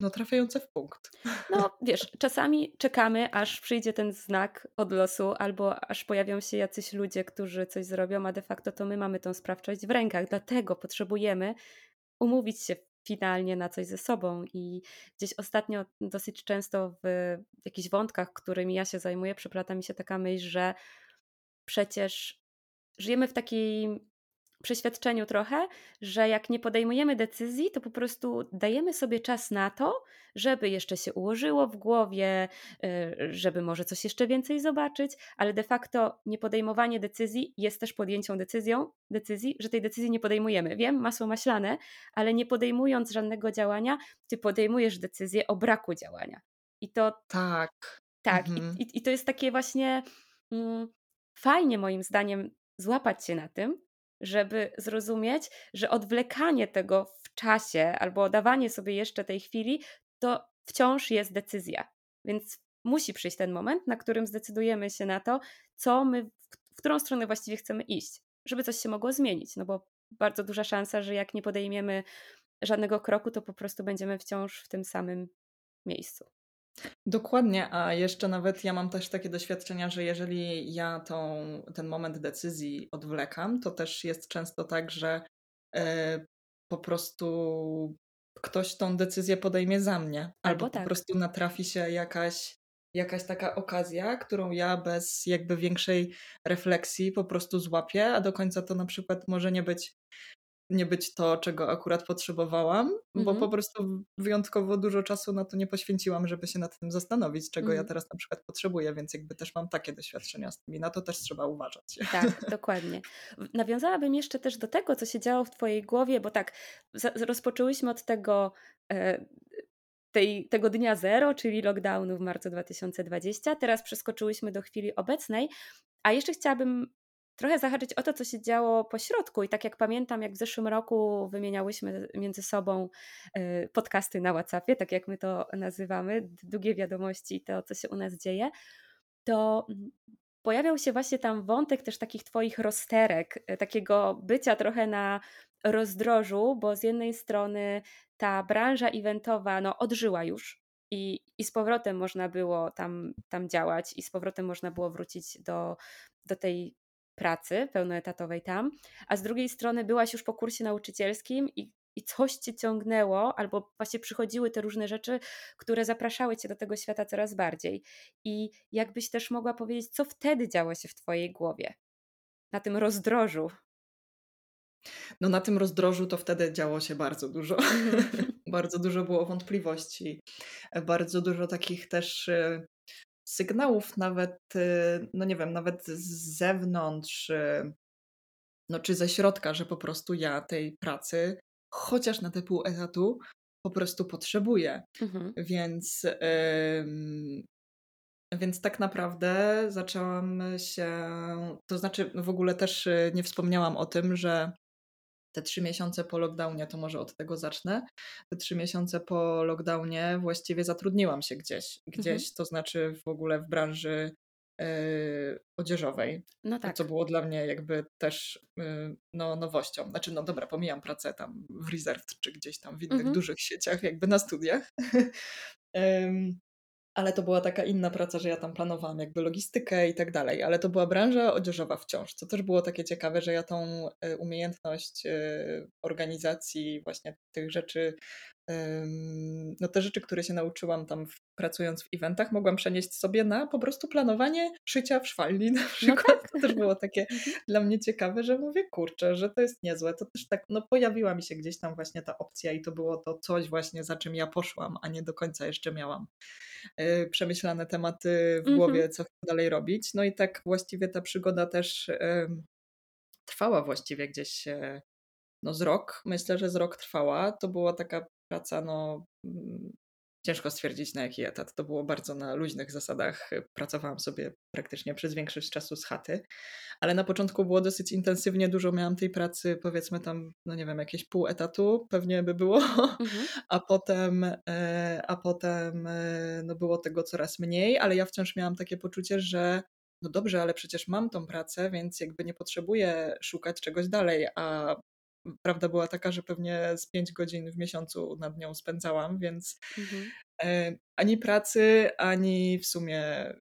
no, trafiające w punkt. No wiesz, czasami czekamy, aż przyjdzie ten znak od losu, albo aż pojawią się jacyś ludzie, którzy coś zrobią, a de facto to my mamy tą sprawczość w rękach. Dlatego potrzebujemy umówić się finalnie na coś ze sobą. I gdzieś ostatnio dosyć często w jakichś wątkach, którymi ja się zajmuję, przeplata mi się taka myśl, że przecież żyjemy w takiej przeświadczeniu trochę, że jak nie podejmujemy decyzji, to po prostu dajemy sobie czas na to, żeby jeszcze się ułożyło w głowie, y, żeby może coś jeszcze więcej zobaczyć, ale de facto niepodejmowanie decyzji jest też podjęciem decyzją, decyzji, że tej decyzji nie podejmujemy. Wiem, masło maślane, ale nie podejmując żadnego działania, ty podejmujesz decyzję o braku działania. I to tak. Tak, mhm. i, i, to jest takie właśnie mm, fajnie moim zdaniem złapać się na tym, żeby zrozumieć, że odwlekanie tego w czasie albo dawanie sobie jeszcze tej chwili, to wciąż jest decyzja. Więc musi przyjść ten moment, na którym zdecydujemy się na to, co my, w którą stronę właściwie chcemy iść, żeby coś się mogło zmienić. No bo bardzo duża szansa, że jak nie podejmiemy żadnego kroku, to po prostu będziemy wciąż w tym samym miejscu. Dokładnie, a jeszcze nawet ja mam też takie doświadczenia, że jeżeli ja tą, ten moment decyzji odwlekam, to też jest często tak, że e, po prostu ktoś tą decyzję podejmie za mnie, albo, albo tak. po prostu natrafi się jakaś, jakaś taka okazja, którą ja bez jakby większej refleksji po prostu złapię, a do końca to na przykład może nie być nie być to, czego akurat potrzebowałam, bo po mhm. prostu wyjątkowo dużo czasu na to nie poświęciłam, żeby się nad tym zastanowić, czego ja mhm. teraz na przykład potrzebuję, więc jakby też mam takie doświadczenia z tym i na to też trzeba uważać. Tak, dokładnie. Nawiązałabym jeszcze też do tego, co się działo w Twojej głowie, bo tak, rozpoczęłyśmy od tego. E, tej, tego dnia zero, czyli lockdownu w marcu 2020. Teraz przeskoczyłyśmy do chwili obecnej, a jeszcze chciałabym trochę zahaczyć o to, co się działo po środku. I tak jak pamiętam, jak w zeszłym roku wymieniałyśmy między sobą y, podcasty na WhatsAppie, tak jak my to nazywamy, długie wiadomości, to co się u nas dzieje, to pojawiał się właśnie tam wątek też takich Twoich rozterek, y, takiego bycia trochę na rozdrożu, bo z jednej strony ta branża eventowa no, odżyła już. I, I z powrotem można było tam, tam działać, i z powrotem można było wrócić do, do tej pracy pełnoetatowej tam, a z drugiej strony byłaś już po kursie nauczycielskim i i coś cię ciągnęło, albo właśnie przychodziły te różne rzeczy, które zapraszały cię do tego świata coraz bardziej. I jakbyś też mogła powiedzieć, co wtedy działo się w twojej głowie, na tym rozdrożu. No na tym rozdrożu to wtedy działo się bardzo dużo. Mhm. bardzo dużo było wątpliwości, bardzo dużo takich też e, sygnałów nawet, e, no nie wiem, nawet z zewnątrz, e, no czy ze środka, że po prostu ja tej pracy, chociaż na te pół etatu, po prostu potrzebuję. Mhm. Więc, ym, więc tak naprawdę zaczęłam się, to znaczy w ogóle też nie wspomniałam o tym, że te trzy miesiące po lockdownie, to może od tego zacznę. Te trzy miesiące po lockdownie właściwie zatrudniłam się gdzieś, gdzieś, mhm. to znaczy w ogóle w branży yy, odzieżowej. No tak. Co było dla mnie jakby też yy, no, nowością. Znaczy, no dobra, pomijam pracę tam w Reserved czy gdzieś tam w innych mhm. dużych sieciach, jakby na studiach. yy, ale to była taka inna praca, że ja tam planowałam jakby logistykę i tak dalej, ale to była branża odzieżowa wciąż, co też było takie ciekawe, że ja tą e, umiejętność e, organizacji właśnie tych rzeczy, no te rzeczy, które się nauczyłam tam pracując w eventach, mogłam przenieść sobie na po prostu planowanie szycia w szwalni na no przykład. No tak. To też było takie mhm. dla mnie ciekawe, że mówię, kurczę, że to jest niezłe. To też tak, no pojawiła mi się gdzieś tam właśnie ta opcja i to było to coś właśnie, za czym ja poszłam, a nie do końca jeszcze miałam Y, przemyślane tematy w głowie, mhm. co dalej robić. No i tak właściwie ta przygoda też trwała właściwie gdzieś no z rok. Myślę, że z rok trwała. To była taka praca no mm, Ciężko stwierdzić na jaki etat. To było bardzo na luźnych zasadach. Pracowałam sobie praktycznie przez większość czasu z chaty, ale na początku było dosyć intensywnie, dużo miałam tej pracy, powiedzmy tam, no nie wiem, jakieś pół etatu pewnie by było, mhm. a potem, e, a potem e, no było tego coraz mniej, ale ja wciąż miałam takie poczucie, że no dobrze, ale przecież mam tą pracę, więc jakby nie potrzebuję szukać czegoś dalej, a prawda była taka, że pewnie z 5 godzin w miesiącu nad nią spędzałam, więc mhm. e, ani pracy, ani w sumie e,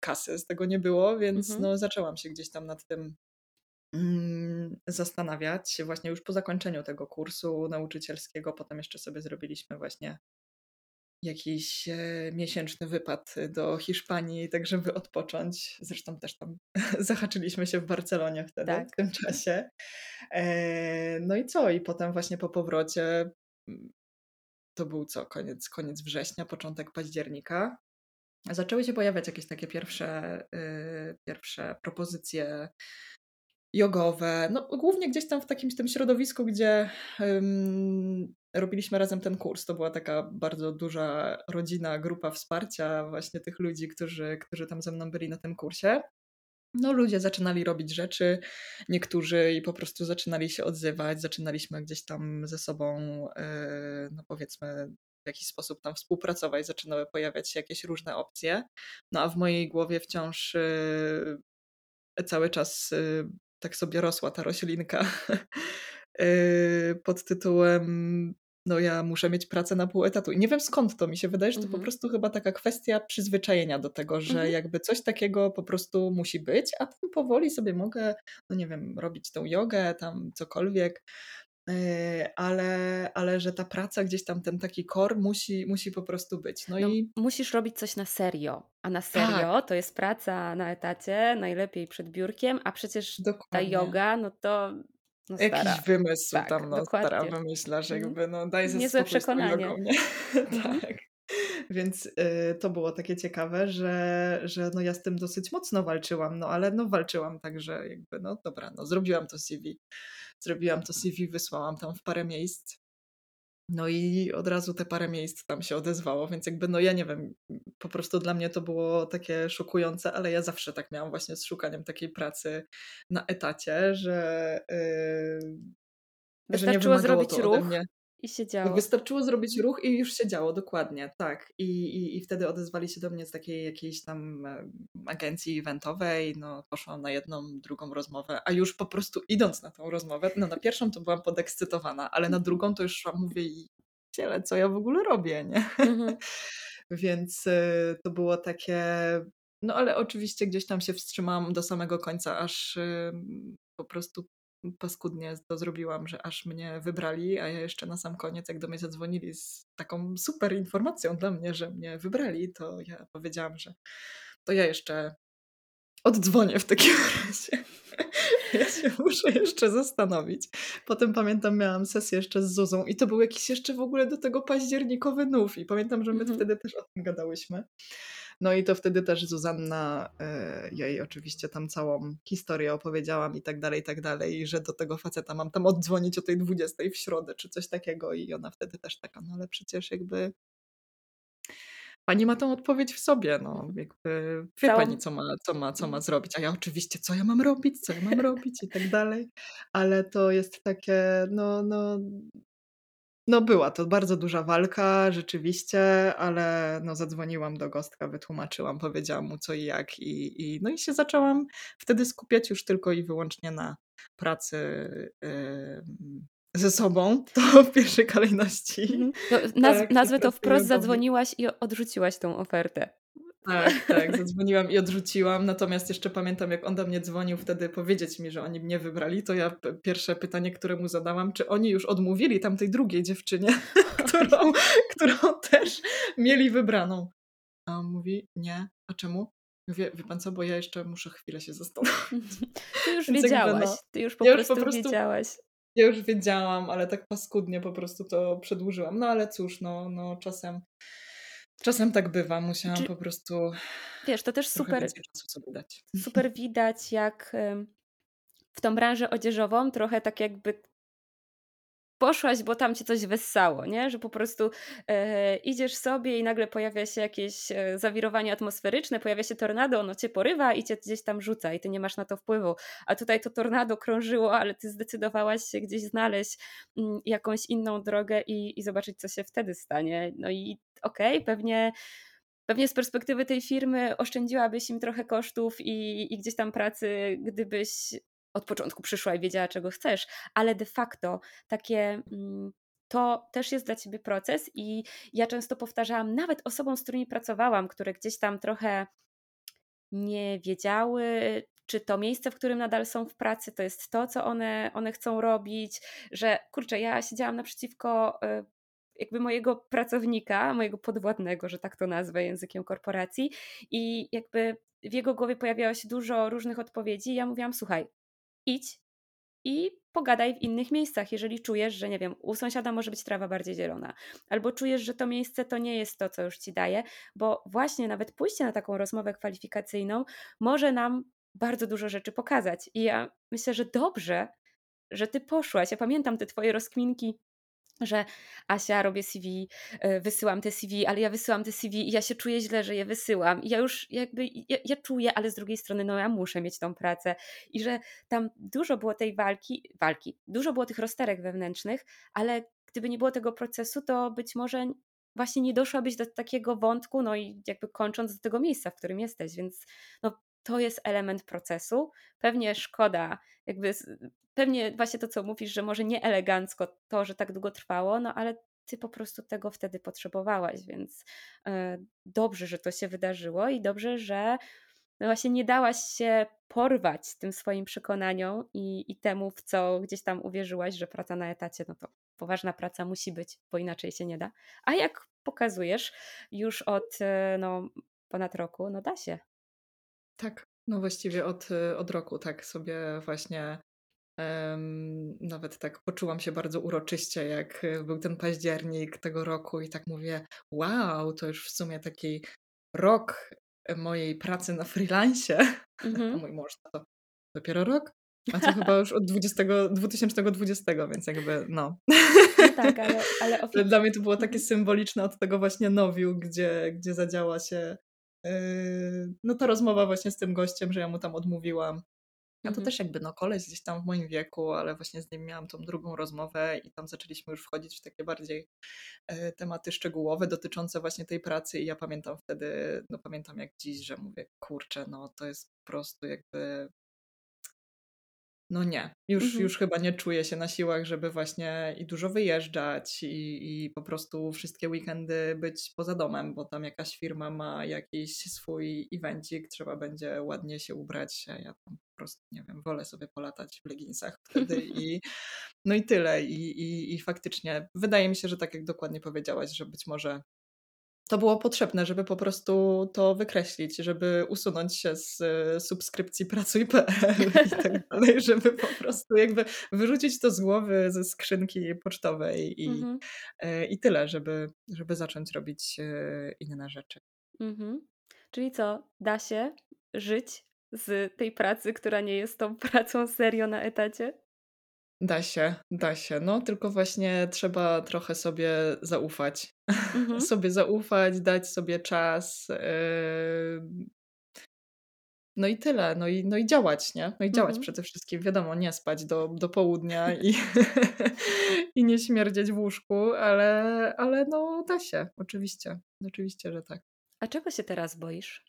kasy z tego nie było, więc mhm. no, zaczęłam się gdzieś tam nad tym mm, zastanawiać. Właśnie już po zakończeniu tego kursu nauczycielskiego, potem jeszcze sobie zrobiliśmy właśnie jakiś e, miesięczny wypad do Hiszpanii, tak żeby odpocząć. Zresztą też tam zahaczyliśmy się w Barcelonie wtedy, tak. w tym czasie. E, no i co? I potem właśnie po powrocie mm, to był co? Koniec, koniec września, początek października. Zaczęły się pojawiać jakieś takie pierwsze, pierwsze propozycje jogowe, no głównie gdzieś tam w takim tym środowisku, gdzie robiliśmy razem ten kurs. To była taka bardzo duża rodzina, grupa wsparcia właśnie tych ludzi, którzy, którzy tam ze mną byli na tym kursie. No, ludzie zaczynali robić rzeczy, niektórzy i po prostu zaczynali się odzywać, zaczynaliśmy gdzieś tam ze sobą, e, no powiedzmy, w jakiś sposób tam współpracować, zaczynały pojawiać się jakieś różne opcje. No a w mojej głowie wciąż e, cały czas e, tak sobie rosła ta roślinka pod tytułem no ja muszę mieć pracę na pół etatu. I nie wiem skąd to mi się wydaje, że to mhm. po prostu chyba taka kwestia przyzwyczajenia do tego, że mhm. jakby coś takiego po prostu musi być, a powoli sobie mogę, no nie wiem, robić tą jogę, tam cokolwiek. Yy, ale, ale że ta praca gdzieś tam, ten taki kor musi, musi po prostu być. No, no i musisz robić coś na serio, a na serio tak. to jest praca na etacie, najlepiej przed biurkiem, a przecież Dokładnie. ta yoga, no to no Jakiś wymysł tak, tam, no dokładnie. stara wymyśla, że mhm. jakby no daj ze Niezłe przekonanie. Mhm. tak. Więc y, to było takie ciekawe, że, że no ja z tym dosyć mocno walczyłam, no ale no walczyłam tak, że jakby no dobra, no zrobiłam to CV. Zrobiłam to CV, wysłałam tam w parę miejsc. No i od razu te parę miejsc tam się odezwało, więc jakby, no ja nie wiem, po prostu dla mnie to było takie szokujące, ale ja zawsze tak miałam właśnie z szukaniem takiej pracy na etacie, że, yy, że nie zrobić to ruch mnie. I się działo. Wystarczyło zrobić ruch i już się działo, dokładnie, tak. I, i, i wtedy odezwali się do mnie z takiej jakiejś tam e, agencji eventowej, no poszłam na jedną, drugą rozmowę, a już po prostu idąc na tą rozmowę, no na pierwszą to byłam podekscytowana, ale na drugą to już szłam, mówię i ciele, co ja w ogóle robię, nie? Mhm. Więc y, to było takie, no ale oczywiście gdzieś tam się wstrzymałam do samego końca, aż y, po prostu paskudnie to zrobiłam, że aż mnie wybrali, a ja jeszcze na sam koniec, jak do mnie zadzwonili z taką super informacją dla mnie, że mnie wybrali, to ja powiedziałam, że to ja jeszcze oddzwonię w takim razie. Ja się muszę jeszcze zastanowić. Potem pamiętam, miałam sesję jeszcze z Zuzą i to był jakiś jeszcze w ogóle do tego październikowy nów i pamiętam, że my Mhm. wtedy też o tym gadałyśmy. No i to wtedy też Zuzanna, y, ja jej oczywiście tam całą historię opowiedziałam i tak dalej, i tak dalej, i że do tego faceta mam tam oddzwonić o tej 20 w środę, czy coś takiego i ona wtedy też taka, no ale przecież jakby pani ma tą odpowiedź w sobie, no jakby wie Całą- pani, co ma, co, ma, co ma zrobić, a ja oczywiście, co ja mam robić, co ja mam robić i tak dalej, ale to jest takie, no, no, no była to bardzo duża walka, rzeczywiście, ale no zadzwoniłam do Gostka, wytłumaczyłam, powiedziałam mu co i jak i, i no i się zaczęłam wtedy skupiać już tylko i wyłącznie na pracy ym, ze sobą, to w pierwszej kolejności. No, naz- Tak, nazwę to wprost, zadzwoniłaś i odrzuciłaś tą ofertę. Tak, tak, zadzwoniłam i odrzuciłam, natomiast jeszcze pamiętam, jak on do mnie dzwonił wtedy powiedzieć mi, że oni mnie wybrali, to ja pierwsze pytanie, które mu zadałam, czy oni już odmówili tamtej drugiej dziewczynie, którą, którą też mieli wybraną. A on mówi, nie, a czemu? Mówię, wie pan co, bo ja jeszcze muszę chwilę się zastanowić. Ty już Więc wiedziałaś, no, ty już po, ja już prostu, po prostu- wiedziałaś. Ja już wiedziałam, ale tak paskudnie po prostu to przedłużyłam. No ale cóż, no, no czasem, czasem tak bywa. Musiałam Czy- po prostu Wiesz, to też super, super widać, jak w tą branżę odzieżową trochę tak jakby poszłaś, bo tam cię coś wessało, nie? Że po prostu e, idziesz sobie i nagle pojawia się jakieś e, zawirowanie atmosferyczne, pojawia się tornado, ono cię porywa i cię gdzieś tam rzuca i ty nie masz na to wpływu. A tutaj to tornado krążyło, ale ty zdecydowałaś się gdzieś znaleźć mm, jakąś inną drogę i, i zobaczyć, co się wtedy stanie. No i okej, pewnie Pewnie z perspektywy tej firmy oszczędziłabyś im trochę kosztów i, i gdzieś tam pracy, gdybyś od początku przyszła i wiedziała, czego chcesz, ale de facto takie. mm, To też jest dla ciebie proces, i ja często powtarzałam, nawet osobom, z którymi pracowałam, które gdzieś tam trochę nie wiedziały, czy to miejsce, w którym nadal są w pracy, to jest to, co one, one chcą robić, że kurczę, ja siedziałam naprzeciwko y, jakby mojego pracownika, mojego podwładnego, że tak to nazwę językiem korporacji i jakby w jego głowie pojawiało się dużo różnych odpowiedzi ja mówiłam, słuchaj, idź i pogadaj w innych miejscach, jeżeli czujesz, że nie wiem, u sąsiada może być trawa bardziej zielona, albo czujesz, że to miejsce to nie jest to, co już ci daje, bo właśnie nawet pójście na taką rozmowę kwalifikacyjną może nam bardzo dużo rzeczy pokazać. I ja myślę, że dobrze, że ty poszłaś. Ja pamiętam te twoje rozkminki że Asia, robię CV, y, wysyłam te CV, ale ja wysyłam te CV i ja się czuję źle, że je wysyłam. I ja już jakby, ja, ja czuję, ale z drugiej strony, no ja muszę mieć tą pracę. I że tam dużo było tej walki, walki, dużo było tych rozterek wewnętrznych, ale gdyby nie było tego procesu, to być może właśnie nie doszłabyś do takiego wątku, no i jakby kończąc do tego miejsca, w którym jesteś, więc no, to jest element procesu. Pewnie szkoda, jakby pewnie właśnie to, co mówisz, że może nie elegancko to, że tak długo trwało, no ale ty po prostu tego wtedy potrzebowałaś, więc e, dobrze, że to się wydarzyło i dobrze, że no właśnie nie dałaś się porwać tym swoim przekonaniom i, i temu, w co gdzieś tam uwierzyłaś, że praca na etacie, no to poważna praca musi być, bo inaczej się nie da. A jak pokazujesz już od e, no, ponad roku, no da się. Tak, no właściwie od, y, od roku tak sobie właśnie em, nawet tak poczułam się bardzo uroczyście, jak y, był ten październik tego roku i tak mówię, wow, to już w sumie taki rok mojej pracy na freelancie. Mhm. mój mąż to dopiero rok? A to chyba już od 20, 2020, więc jakby no. No tak, ale, ale Ale dla mnie to było takie symboliczne od tego właśnie nowiu, gdzie, gdzie zadziała się no ta rozmowa właśnie z tym gościem, że ja mu tam odmówiłam. A to Mhm. też jakby no koleś gdzieś tam w moim wieku, ale właśnie z nim miałam tą drugą rozmowę i tam zaczęliśmy już wchodzić w takie bardziej e, tematy szczegółowe dotyczące właśnie tej pracy i ja pamiętam wtedy, no pamiętam jak dziś, że mówię, kurczę, no to jest po prostu jakby no nie, już, Mhm. już chyba nie czuję się na siłach, żeby właśnie i dużo wyjeżdżać i, i po prostu wszystkie weekendy być poza domem, bo tam jakaś firma ma jakiś swój evencik, trzeba będzie ładnie się ubrać, ja tam prostu, nie wiem, wolę sobie polatać w leginsach wtedy i no i tyle. I, i, I faktycznie wydaje mi się, że tak jak dokładnie powiedziałaś, że być może to było potrzebne, żeby po prostu to wykreślić, żeby usunąć się z e, subskrypcji pracuj.pl i tak dalej, żeby po prostu jakby wyrzucić to z głowy ze skrzynki pocztowej i, mhm. E, i tyle, żeby, żeby zacząć robić e, inne rzeczy. Mhm. Czyli co, da się żyć z tej pracy, która nie jest tą pracą serio na etacie? Da się, da się. No, tylko właśnie trzeba trochę sobie zaufać. Mhm. sobie zaufać, dać sobie czas. Yy... No i tyle. No i, no i działać, nie? No i działać mhm. przede wszystkim. Wiadomo, nie spać do, do południa i, i nie śmierdzieć w łóżku, ale, ale no da się. Oczywiście. Oczywiście, że tak. A czego się teraz boisz?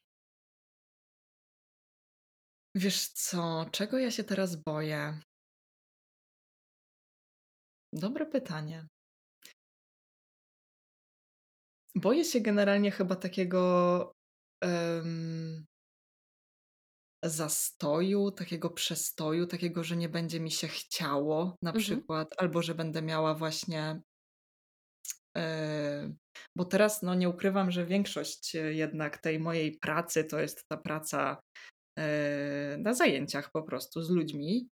Wiesz co, czego ja się teraz boję? Dobre pytanie. Boję się generalnie chyba takiego um, zastoju, takiego przestoju, takiego, że nie będzie mi się chciało na mhm. przykład, albo że będę miała właśnie. E, bo teraz, no nie ukrywam, że większość jednak tej mojej pracy to jest ta praca e, na zajęciach po prostu z ludźmi.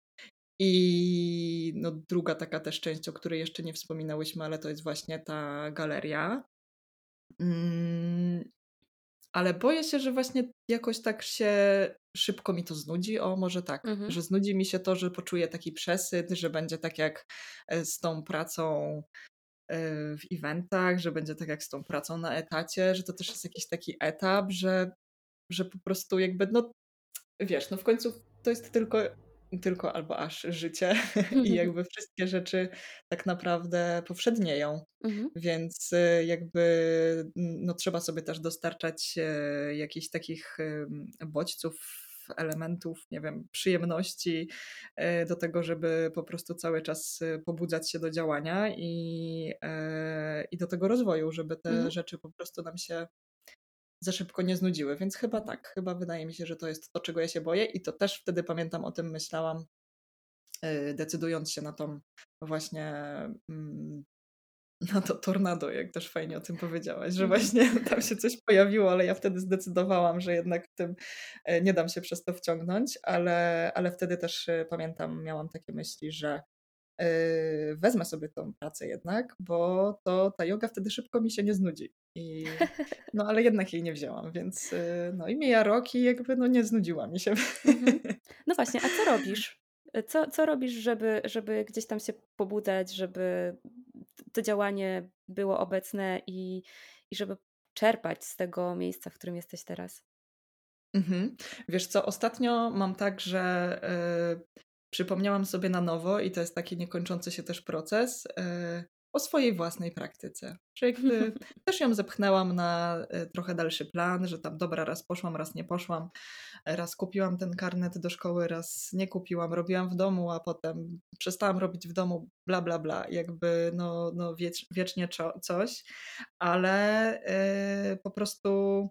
I no, druga taka też część, o której jeszcze nie wspominałyśmy, ale to jest właśnie ta galeria. Mm, ale boję się, że właśnie jakoś tak się szybko mi to znudzi. O, może tak, mhm. że znudzi mi się to, że poczuję taki przesyt, że będzie tak jak e, z tą pracą e, w eventach, że będzie tak jak z tą pracą na etacie, że to też jest jakiś taki etap, że, że po prostu jakby, no wiesz, no w końcu to jest tylko tylko albo aż życie i jakby wszystkie rzeczy tak naprawdę powszednieją. Mhm. Więc y, jakby no, trzeba sobie też dostarczać e, jakichś takich bodźców, elementów, nie wiem, przyjemności e, do tego, żeby po prostu cały czas pobudzać się do działania i, i do tego rozwoju, żeby te mhm. rzeczy po prostu nam się za szybko nie znudziły, więc chyba tak, chyba wydaje mi się, że to jest to, czego ja się boję i to też wtedy pamiętam o tym myślałam, y, decydując się na tą właśnie mm, na to tornado, jak też fajnie o tym powiedziałaś, że mhm. właśnie tam się coś pojawiło, ale ja wtedy zdecydowałam, że jednak w tym e, nie dam się przez to wciągnąć, ale, ale wtedy też e, pamiętam, miałam takie myśli, że wezmę sobie tą pracę jednak, bo to ta yoga wtedy szybko mi się nie znudzi. I, no ale jednak jej nie wzięłam, więc yy, no i mija rok i jakby no nie znudziła mi się. Mhm. No właśnie, a co robisz? Co, co robisz, żeby, żeby gdzieś tam się pobudzać, żeby to działanie było obecne i, i żeby czerpać z tego miejsca, w którym jesteś teraz? Mhm. Wiesz co, ostatnio mam tak, że yy, przypomniałam sobie na nowo, i to jest taki niekończący się też proces, e, o swojej własnej praktyce. Że jakby też ją zepchnęłam na e, trochę dalszy plan, że tam dobra, raz poszłam, raz nie poszłam, raz kupiłam ten karnet do szkoły, raz nie kupiłam, robiłam w domu, a potem przestałam robić w domu, bla, bla, bla. Jakby no, no wiecz, wiecznie coś, ale yy, po prostu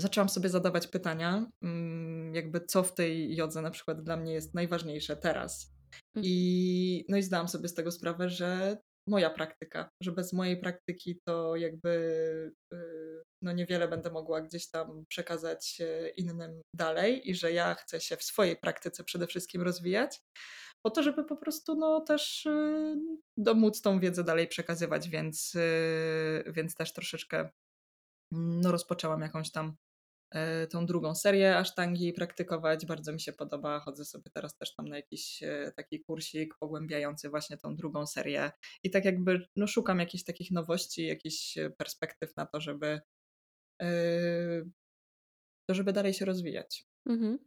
zaczęłam sobie zadawać pytania, mm, jakby co w tej jodze na przykład dla mnie jest najważniejsze teraz. Mhm. I, no i zdałam sobie z tego sprawę, że moja praktyka, że bez mojej praktyki to jakby y, no niewiele będę mogła gdzieś tam przekazać e, innym dalej i że ja chcę się w swojej praktyce przede wszystkim rozwijać, po to, żeby po prostu no też y, móc tą wiedzę dalej przekazywać, więc, y, więc też troszeczkę no rozpoczęłam jakąś tam e, tą drugą serię asztangi praktykować. Bardzo mi się podoba. Chodzę sobie teraz też tam na jakiś e, taki kursik pogłębiający właśnie tą drugą serię. I tak jakby no, szukam jakichś takich nowości, jakichś e, perspektyw na to, żeby, to żeby dalej się rozwijać. Mhm.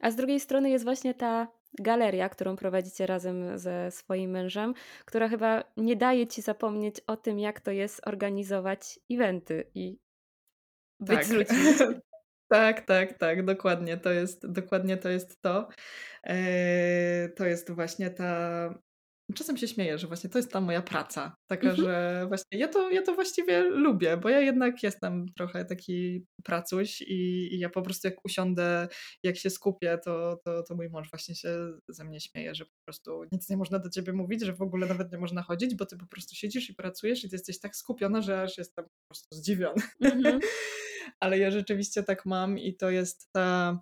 A z drugiej strony jest właśnie ta galeria, którą prowadzicie razem ze swoim mężem, która chyba nie daje ci zapomnieć o tym, jak to jest organizować eventy i być tak. z ludźmi. tak, tak, tak, dokładnie. To jest, dokładnie to jest to. Eee, to jest właśnie ta czasem się śmieję, że właśnie to jest ta moja praca. Taka, mhm. że właśnie ja to, ja to właściwie lubię, bo ja jednak jestem trochę taki pracuś i, i ja po prostu jak usiądę, jak się skupię, to, to, to mój mąż właśnie się ze mnie śmieje, że po prostu nic nie można do ciebie mówić, że w ogóle nawet nie można chodzić, bo ty po prostu siedzisz i pracujesz i ty jesteś tak skupiona, że aż jestem po prostu zdziwiona. Mhm. Ale ja rzeczywiście tak mam i to jest ta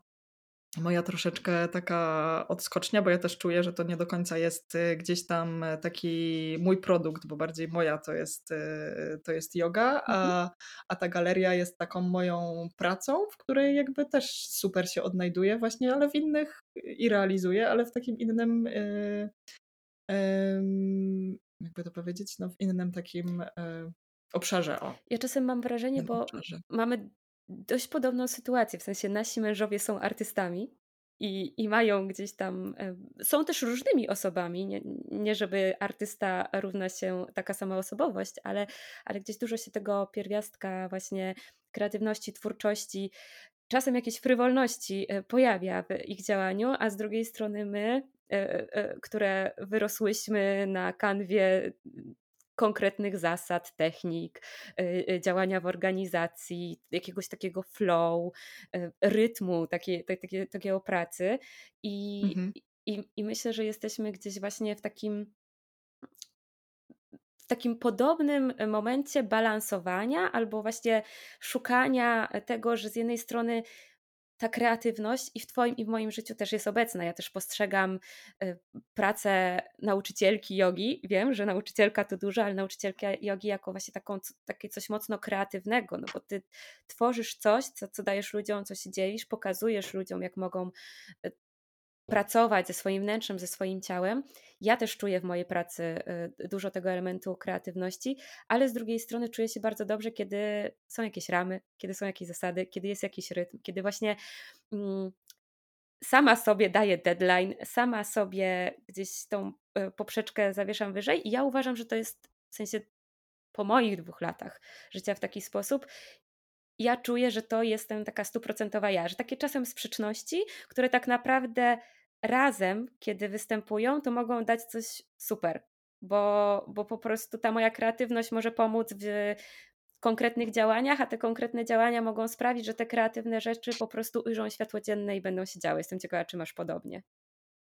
moja troszeczkę taka odskocznia, bo ja też czuję, że to nie do końca jest y, gdzieś tam e, taki mój produkt, bo bardziej moja to jest, y, to jest yoga, a, mhm. a ta galeria jest taką moją pracą, w której jakby też super się odnajduję właśnie, ale w innych i realizuję, ale w takim innym jakby to powiedzieć, no w innym takim obszarze. O. Ja czasem mam wrażenie, bo obszarze. mamy dość podobną sytuację, w sensie nasi mężowie są artystami i, i mają gdzieś tam, są też różnymi osobami, nie, nie żeby artysta równa się taka sama osobowość, ale, ale gdzieś dużo się tego pierwiastka właśnie kreatywności, twórczości, czasem jakiejś frywolności e, pojawia w ich działaniu, a z drugiej strony my, e, e, które wyrosłyśmy na kanwie konkretnych zasad, technik, y, y, działania w organizacji, jakiegoś takiego flow, y, rytmu takiej, takiej, takiego pracy. I, mhm. i, I myślę, że jesteśmy gdzieś właśnie w takim w takim podobnym momencie balansowania albo właśnie szukania tego, że z jednej strony ta kreatywność i w Twoim i w moim życiu też jest obecna. Ja też postrzegam y, pracę nauczycielki jogi. Wiem, że nauczycielka to dużo, ale nauczycielka jogi jako właśnie taką, takie coś mocno kreatywnego, no bo Ty tworzysz coś, co, co dajesz ludziom, co się dzielisz, pokazujesz ludziom, jak mogą y, pracować ze swoim wnętrzem, ze swoim ciałem. Ja też czuję w mojej pracy y, dużo tego elementu kreatywności, ale z drugiej strony czuję się bardzo dobrze, kiedy są jakieś ramy, kiedy są jakieś zasady, kiedy jest jakiś rytm, kiedy właśnie mm, sama sobie daję deadline, sama sobie gdzieś tą y, poprzeczkę zawieszam wyżej i ja uważam, że to jest w sensie po moich dwóch latach życia w taki sposób ja czuję, że to jestem taka stuprocentowa ja, że takie czasem sprzeczności, które tak naprawdę razem, kiedy występują, to mogą dać coś super, bo, bo po prostu ta moja kreatywność może pomóc w konkretnych działaniach, a te konkretne działania mogą sprawić, że te kreatywne rzeczy po prostu ujrzą światło dzienne i będą się działy. Jestem ciekawa, czy masz podobnie.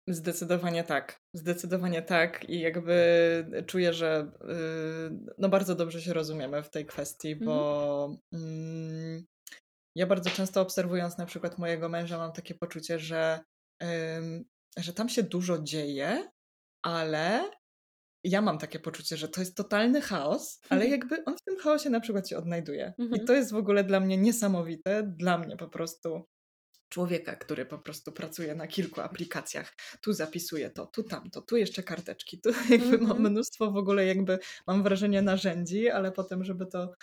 Zdecydowanie tak. Zdecydowanie tak. I jakby czuję, że yy, no bardzo dobrze się rozumiemy w tej kwestii, bo yy, ja bardzo często obserwując na przykład mojego męża, mam takie poczucie, że że tam się dużo dzieje, ale ja mam takie poczucie, że to jest totalny chaos, ale jakby on w tym chaosie na przykład się odnajduje. I mhm. to jest w ogóle dla mnie niesamowite, dla mnie po prostu człowieka, który po prostu pracuje na kilku aplikacjach. Tu zapisuje to, tu tamto, tu jeszcze karteczki, tu jakby mam mhm. mnóstwo w ogóle jakby, mam wrażenie narzędzi, ale potem, żeby to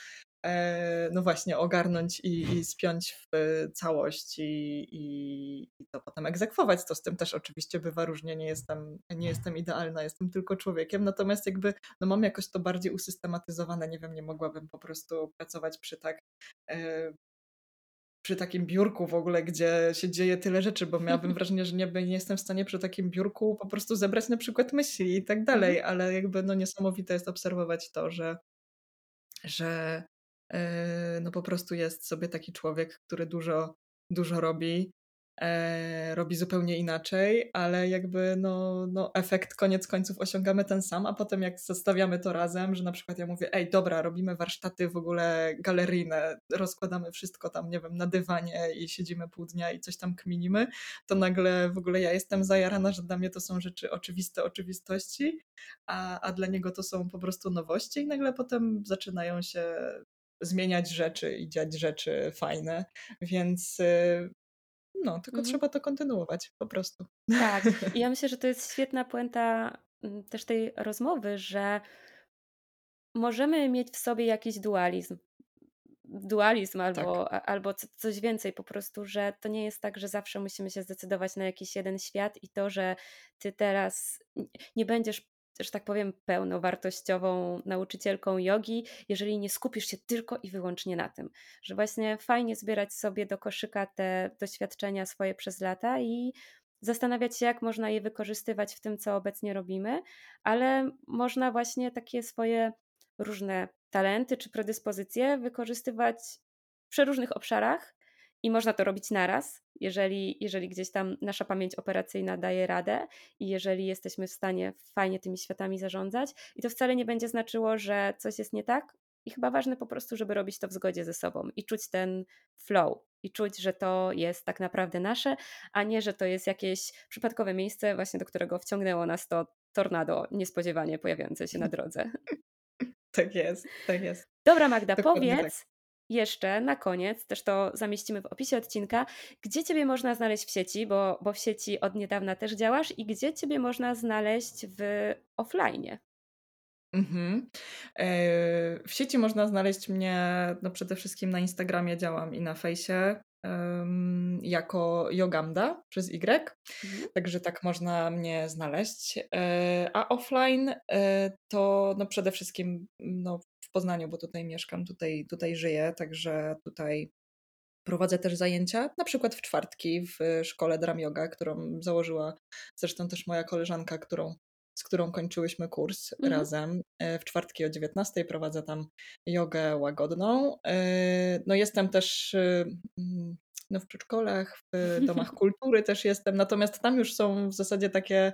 no właśnie ogarnąć i, i spiąć w całość i, i, i, to potem egzekwować. To z tym też oczywiście bywa różnie, nie jestem, nie jestem idealna, jestem tylko człowiekiem, natomiast jakby no mam jakoś to bardziej usystematyzowane, nie wiem, nie mogłabym po prostu pracować przy tak e, przy takim biurku w ogóle, gdzie się dzieje tyle rzeczy, bo miałabym wrażenie, że nie, nie jestem w stanie przy takim biurku po prostu zebrać na przykład myśli i tak dalej, mhm. ale jakby no niesamowite jest obserwować to, że że E, no po prostu jest sobie taki człowiek, który dużo, dużo robi, e, robi zupełnie inaczej, ale jakby no, no efekt koniec końców osiągamy ten sam, a potem jak zostawiamy to razem, że na przykład ja mówię, ej dobra, robimy warsztaty w ogóle galeryjne, rozkładamy wszystko tam, nie wiem, na dywanie i siedzimy pół dnia i coś tam kminimy, to nagle w ogóle ja jestem zajarana, że dla mnie to są rzeczy oczywiste oczywistości, a, a dla niego to są po prostu nowości i nagle potem zaczynają się zmieniać rzeczy i dziać rzeczy fajne, więc y, no, tylko mhm. trzeba to kontynuować po prostu. Tak, i ja myślę, że to jest świetna puenta mm, też tej rozmowy, że możemy mieć w sobie jakiś dualizm, dualizm albo, tak. albo coś więcej, po prostu, że to nie jest tak, że zawsze musimy się zdecydować na jakiś jeden świat i to, że ty teraz nie będziesz że tak powiem, pełnowartościową nauczycielką jogi, jeżeli nie skupisz się tylko i wyłącznie na tym. Że właśnie fajnie zbierać sobie do koszyka te doświadczenia swoje przez lata i zastanawiać się, jak można je wykorzystywać w tym, co obecnie robimy, ale można właśnie takie swoje różne talenty czy predyspozycje wykorzystywać w przeróżnych obszarach i można to robić naraz, jeżeli, jeżeli gdzieś tam nasza pamięć operacyjna daje radę i jeżeli jesteśmy w stanie fajnie tymi światami zarządzać. I to wcale nie będzie znaczyło, że coś jest nie tak. I chyba ważne po prostu, żeby robić to w zgodzie ze sobą i czuć ten flow, i czuć, że to jest tak naprawdę nasze, a nie, że to jest jakieś przypadkowe miejsce, właśnie do którego wciągnęło nas to tornado niespodziewanie pojawiające się na drodze. Tak jest, tak jest. Dobra, Magda, Dokładnie powiedz tak. Jeszcze na koniec, też to zamieścimy w opisie odcinka, gdzie Ciebie można znaleźć w sieci, bo, bo w sieci od niedawna też działasz i gdzie Ciebie można znaleźć w offline. Mhm. E, w sieci można znaleźć mnie, no przede wszystkim na Instagramie działam i na fejsie jako Yogamda przez Y, Mhm. także tak można mnie znaleźć. E, a offline e, to no przede wszystkim no, w Poznaniu, bo tutaj mieszkam, tutaj, tutaj żyję, także tutaj prowadzę też zajęcia, na przykład w czwartki w szkole Dram Yoga, którą założyła zresztą też moja koleżanka, którą z którą kończyłyśmy kurs mhm. razem. E, w czwartki o 19 prowadzę tam jogę łagodną. E, no jestem też e, no w przedszkolach, w domach kultury też jestem, natomiast tam już są w zasadzie takie,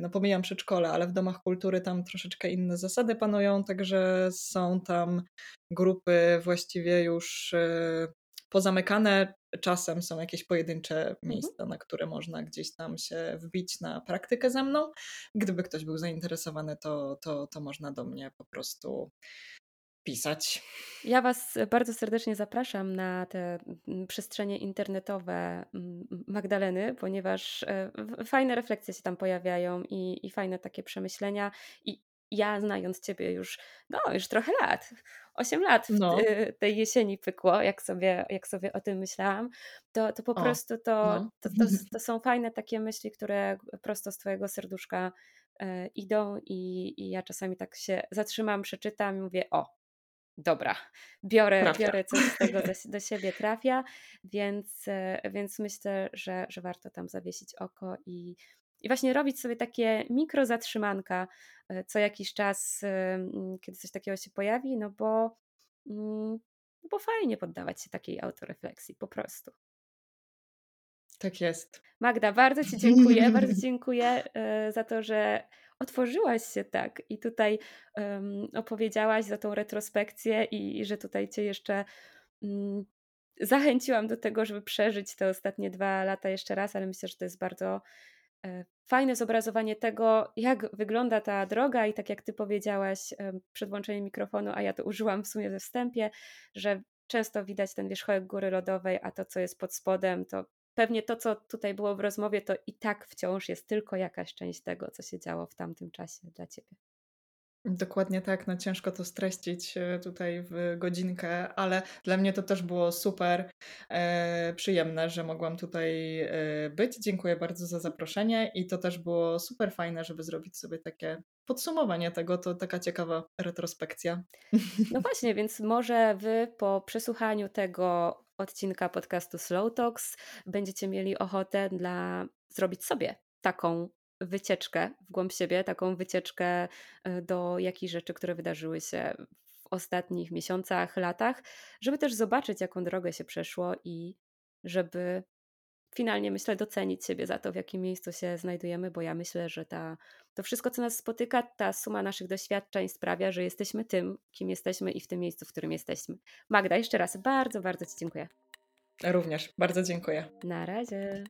no pomijam przedszkole, ale w domach kultury tam troszeczkę inne zasady panują, także są tam grupy właściwie już pozamykane. Czasem są jakieś pojedyncze mhm. miejsca, na które można gdzieś tam się wbić na praktykę ze mną. Gdyby ktoś był zainteresowany, to, to, to można do mnie po prostu pisać. Ja Was bardzo serdecznie zapraszam na te mm, przestrzenie internetowe mm, Magdaleny, ponieważ e, fajne refleksje się tam pojawiają i, i fajne takie przemyślenia. I ja znając Ciebie już, no już trochę lat, 8 lat no. tej jesieni pykło, jak sobie, jak sobie o tym myślałam, to, to po o, prostu to, no. to, to, to, są fajne takie myśli, które prosto z Twojego serduszka e, idą i, i ja czasami tak się zatrzymam, przeczytam i mówię, o, dobra, biorę, biorę coś z tego do, do siebie, trafia, więc, e, więc myślę, że, że warto tam zawiesić oko i, i właśnie robić sobie takie mikro zatrzymanka e, co jakiś czas, kiedy coś takiego się pojawi, no bo, mm, no bo fajnie poddawać się takiej autorefleksji, po prostu. Tak jest. Magda, bardzo Ci dziękuję, bardzo dziękuję e, za to, że otworzyłaś się tak i tutaj um, opowiedziałaś za tą retrospekcję i, i, że tutaj Cię jeszcze um, zachęciłam do tego, żeby przeżyć te ostatnie dwa lata jeszcze raz, ale myślę, że to jest bardzo E, fajne zobrazowanie tego, jak wygląda ta droga i tak jak ty powiedziałaś przed włączeniem mikrofonu, a ja to użyłam w sumie we wstępie, że często widać ten wierzchołek góry lodowej, a to, co jest pod spodem, to pewnie to, co tutaj było w rozmowie, to i tak wciąż jest tylko jakaś część tego, co się działo w tamtym czasie dla ciebie. Dokładnie tak, no ciężko to streścić e, tutaj w godzinkę, ale dla mnie to też było super e, przyjemne, że mogłam tutaj e, być. Dziękuję bardzo za zaproszenie i to też było super fajne, żeby zrobić sobie takie podsumowanie tego, to taka ciekawa retrospekcja. No właśnie, więc może wy po przesłuchaniu tego odcinka podcastu Slow Talks. Będziecie mieli ochotę dla zrobić sobie taką wycieczkę w głąb siebie, taką wycieczkę e, do jakichś rzeczy, które wydarzyły się w ostatnich miesiącach, latach, żeby też zobaczyć, jaką drogę się przeszło i żeby finalnie, myślę, docenić siebie za to, w jakim miejscu się znajdujemy, bo ja myślę, że ta, to wszystko, co nas spotyka, ta suma naszych doświadczeń sprawia, że jesteśmy tym, kim jesteśmy i w tym miejscu, w którym jesteśmy. Magda, jeszcze raz bardzo, bardzo Ci dziękuję. Również bardzo dziękuję. Na razie.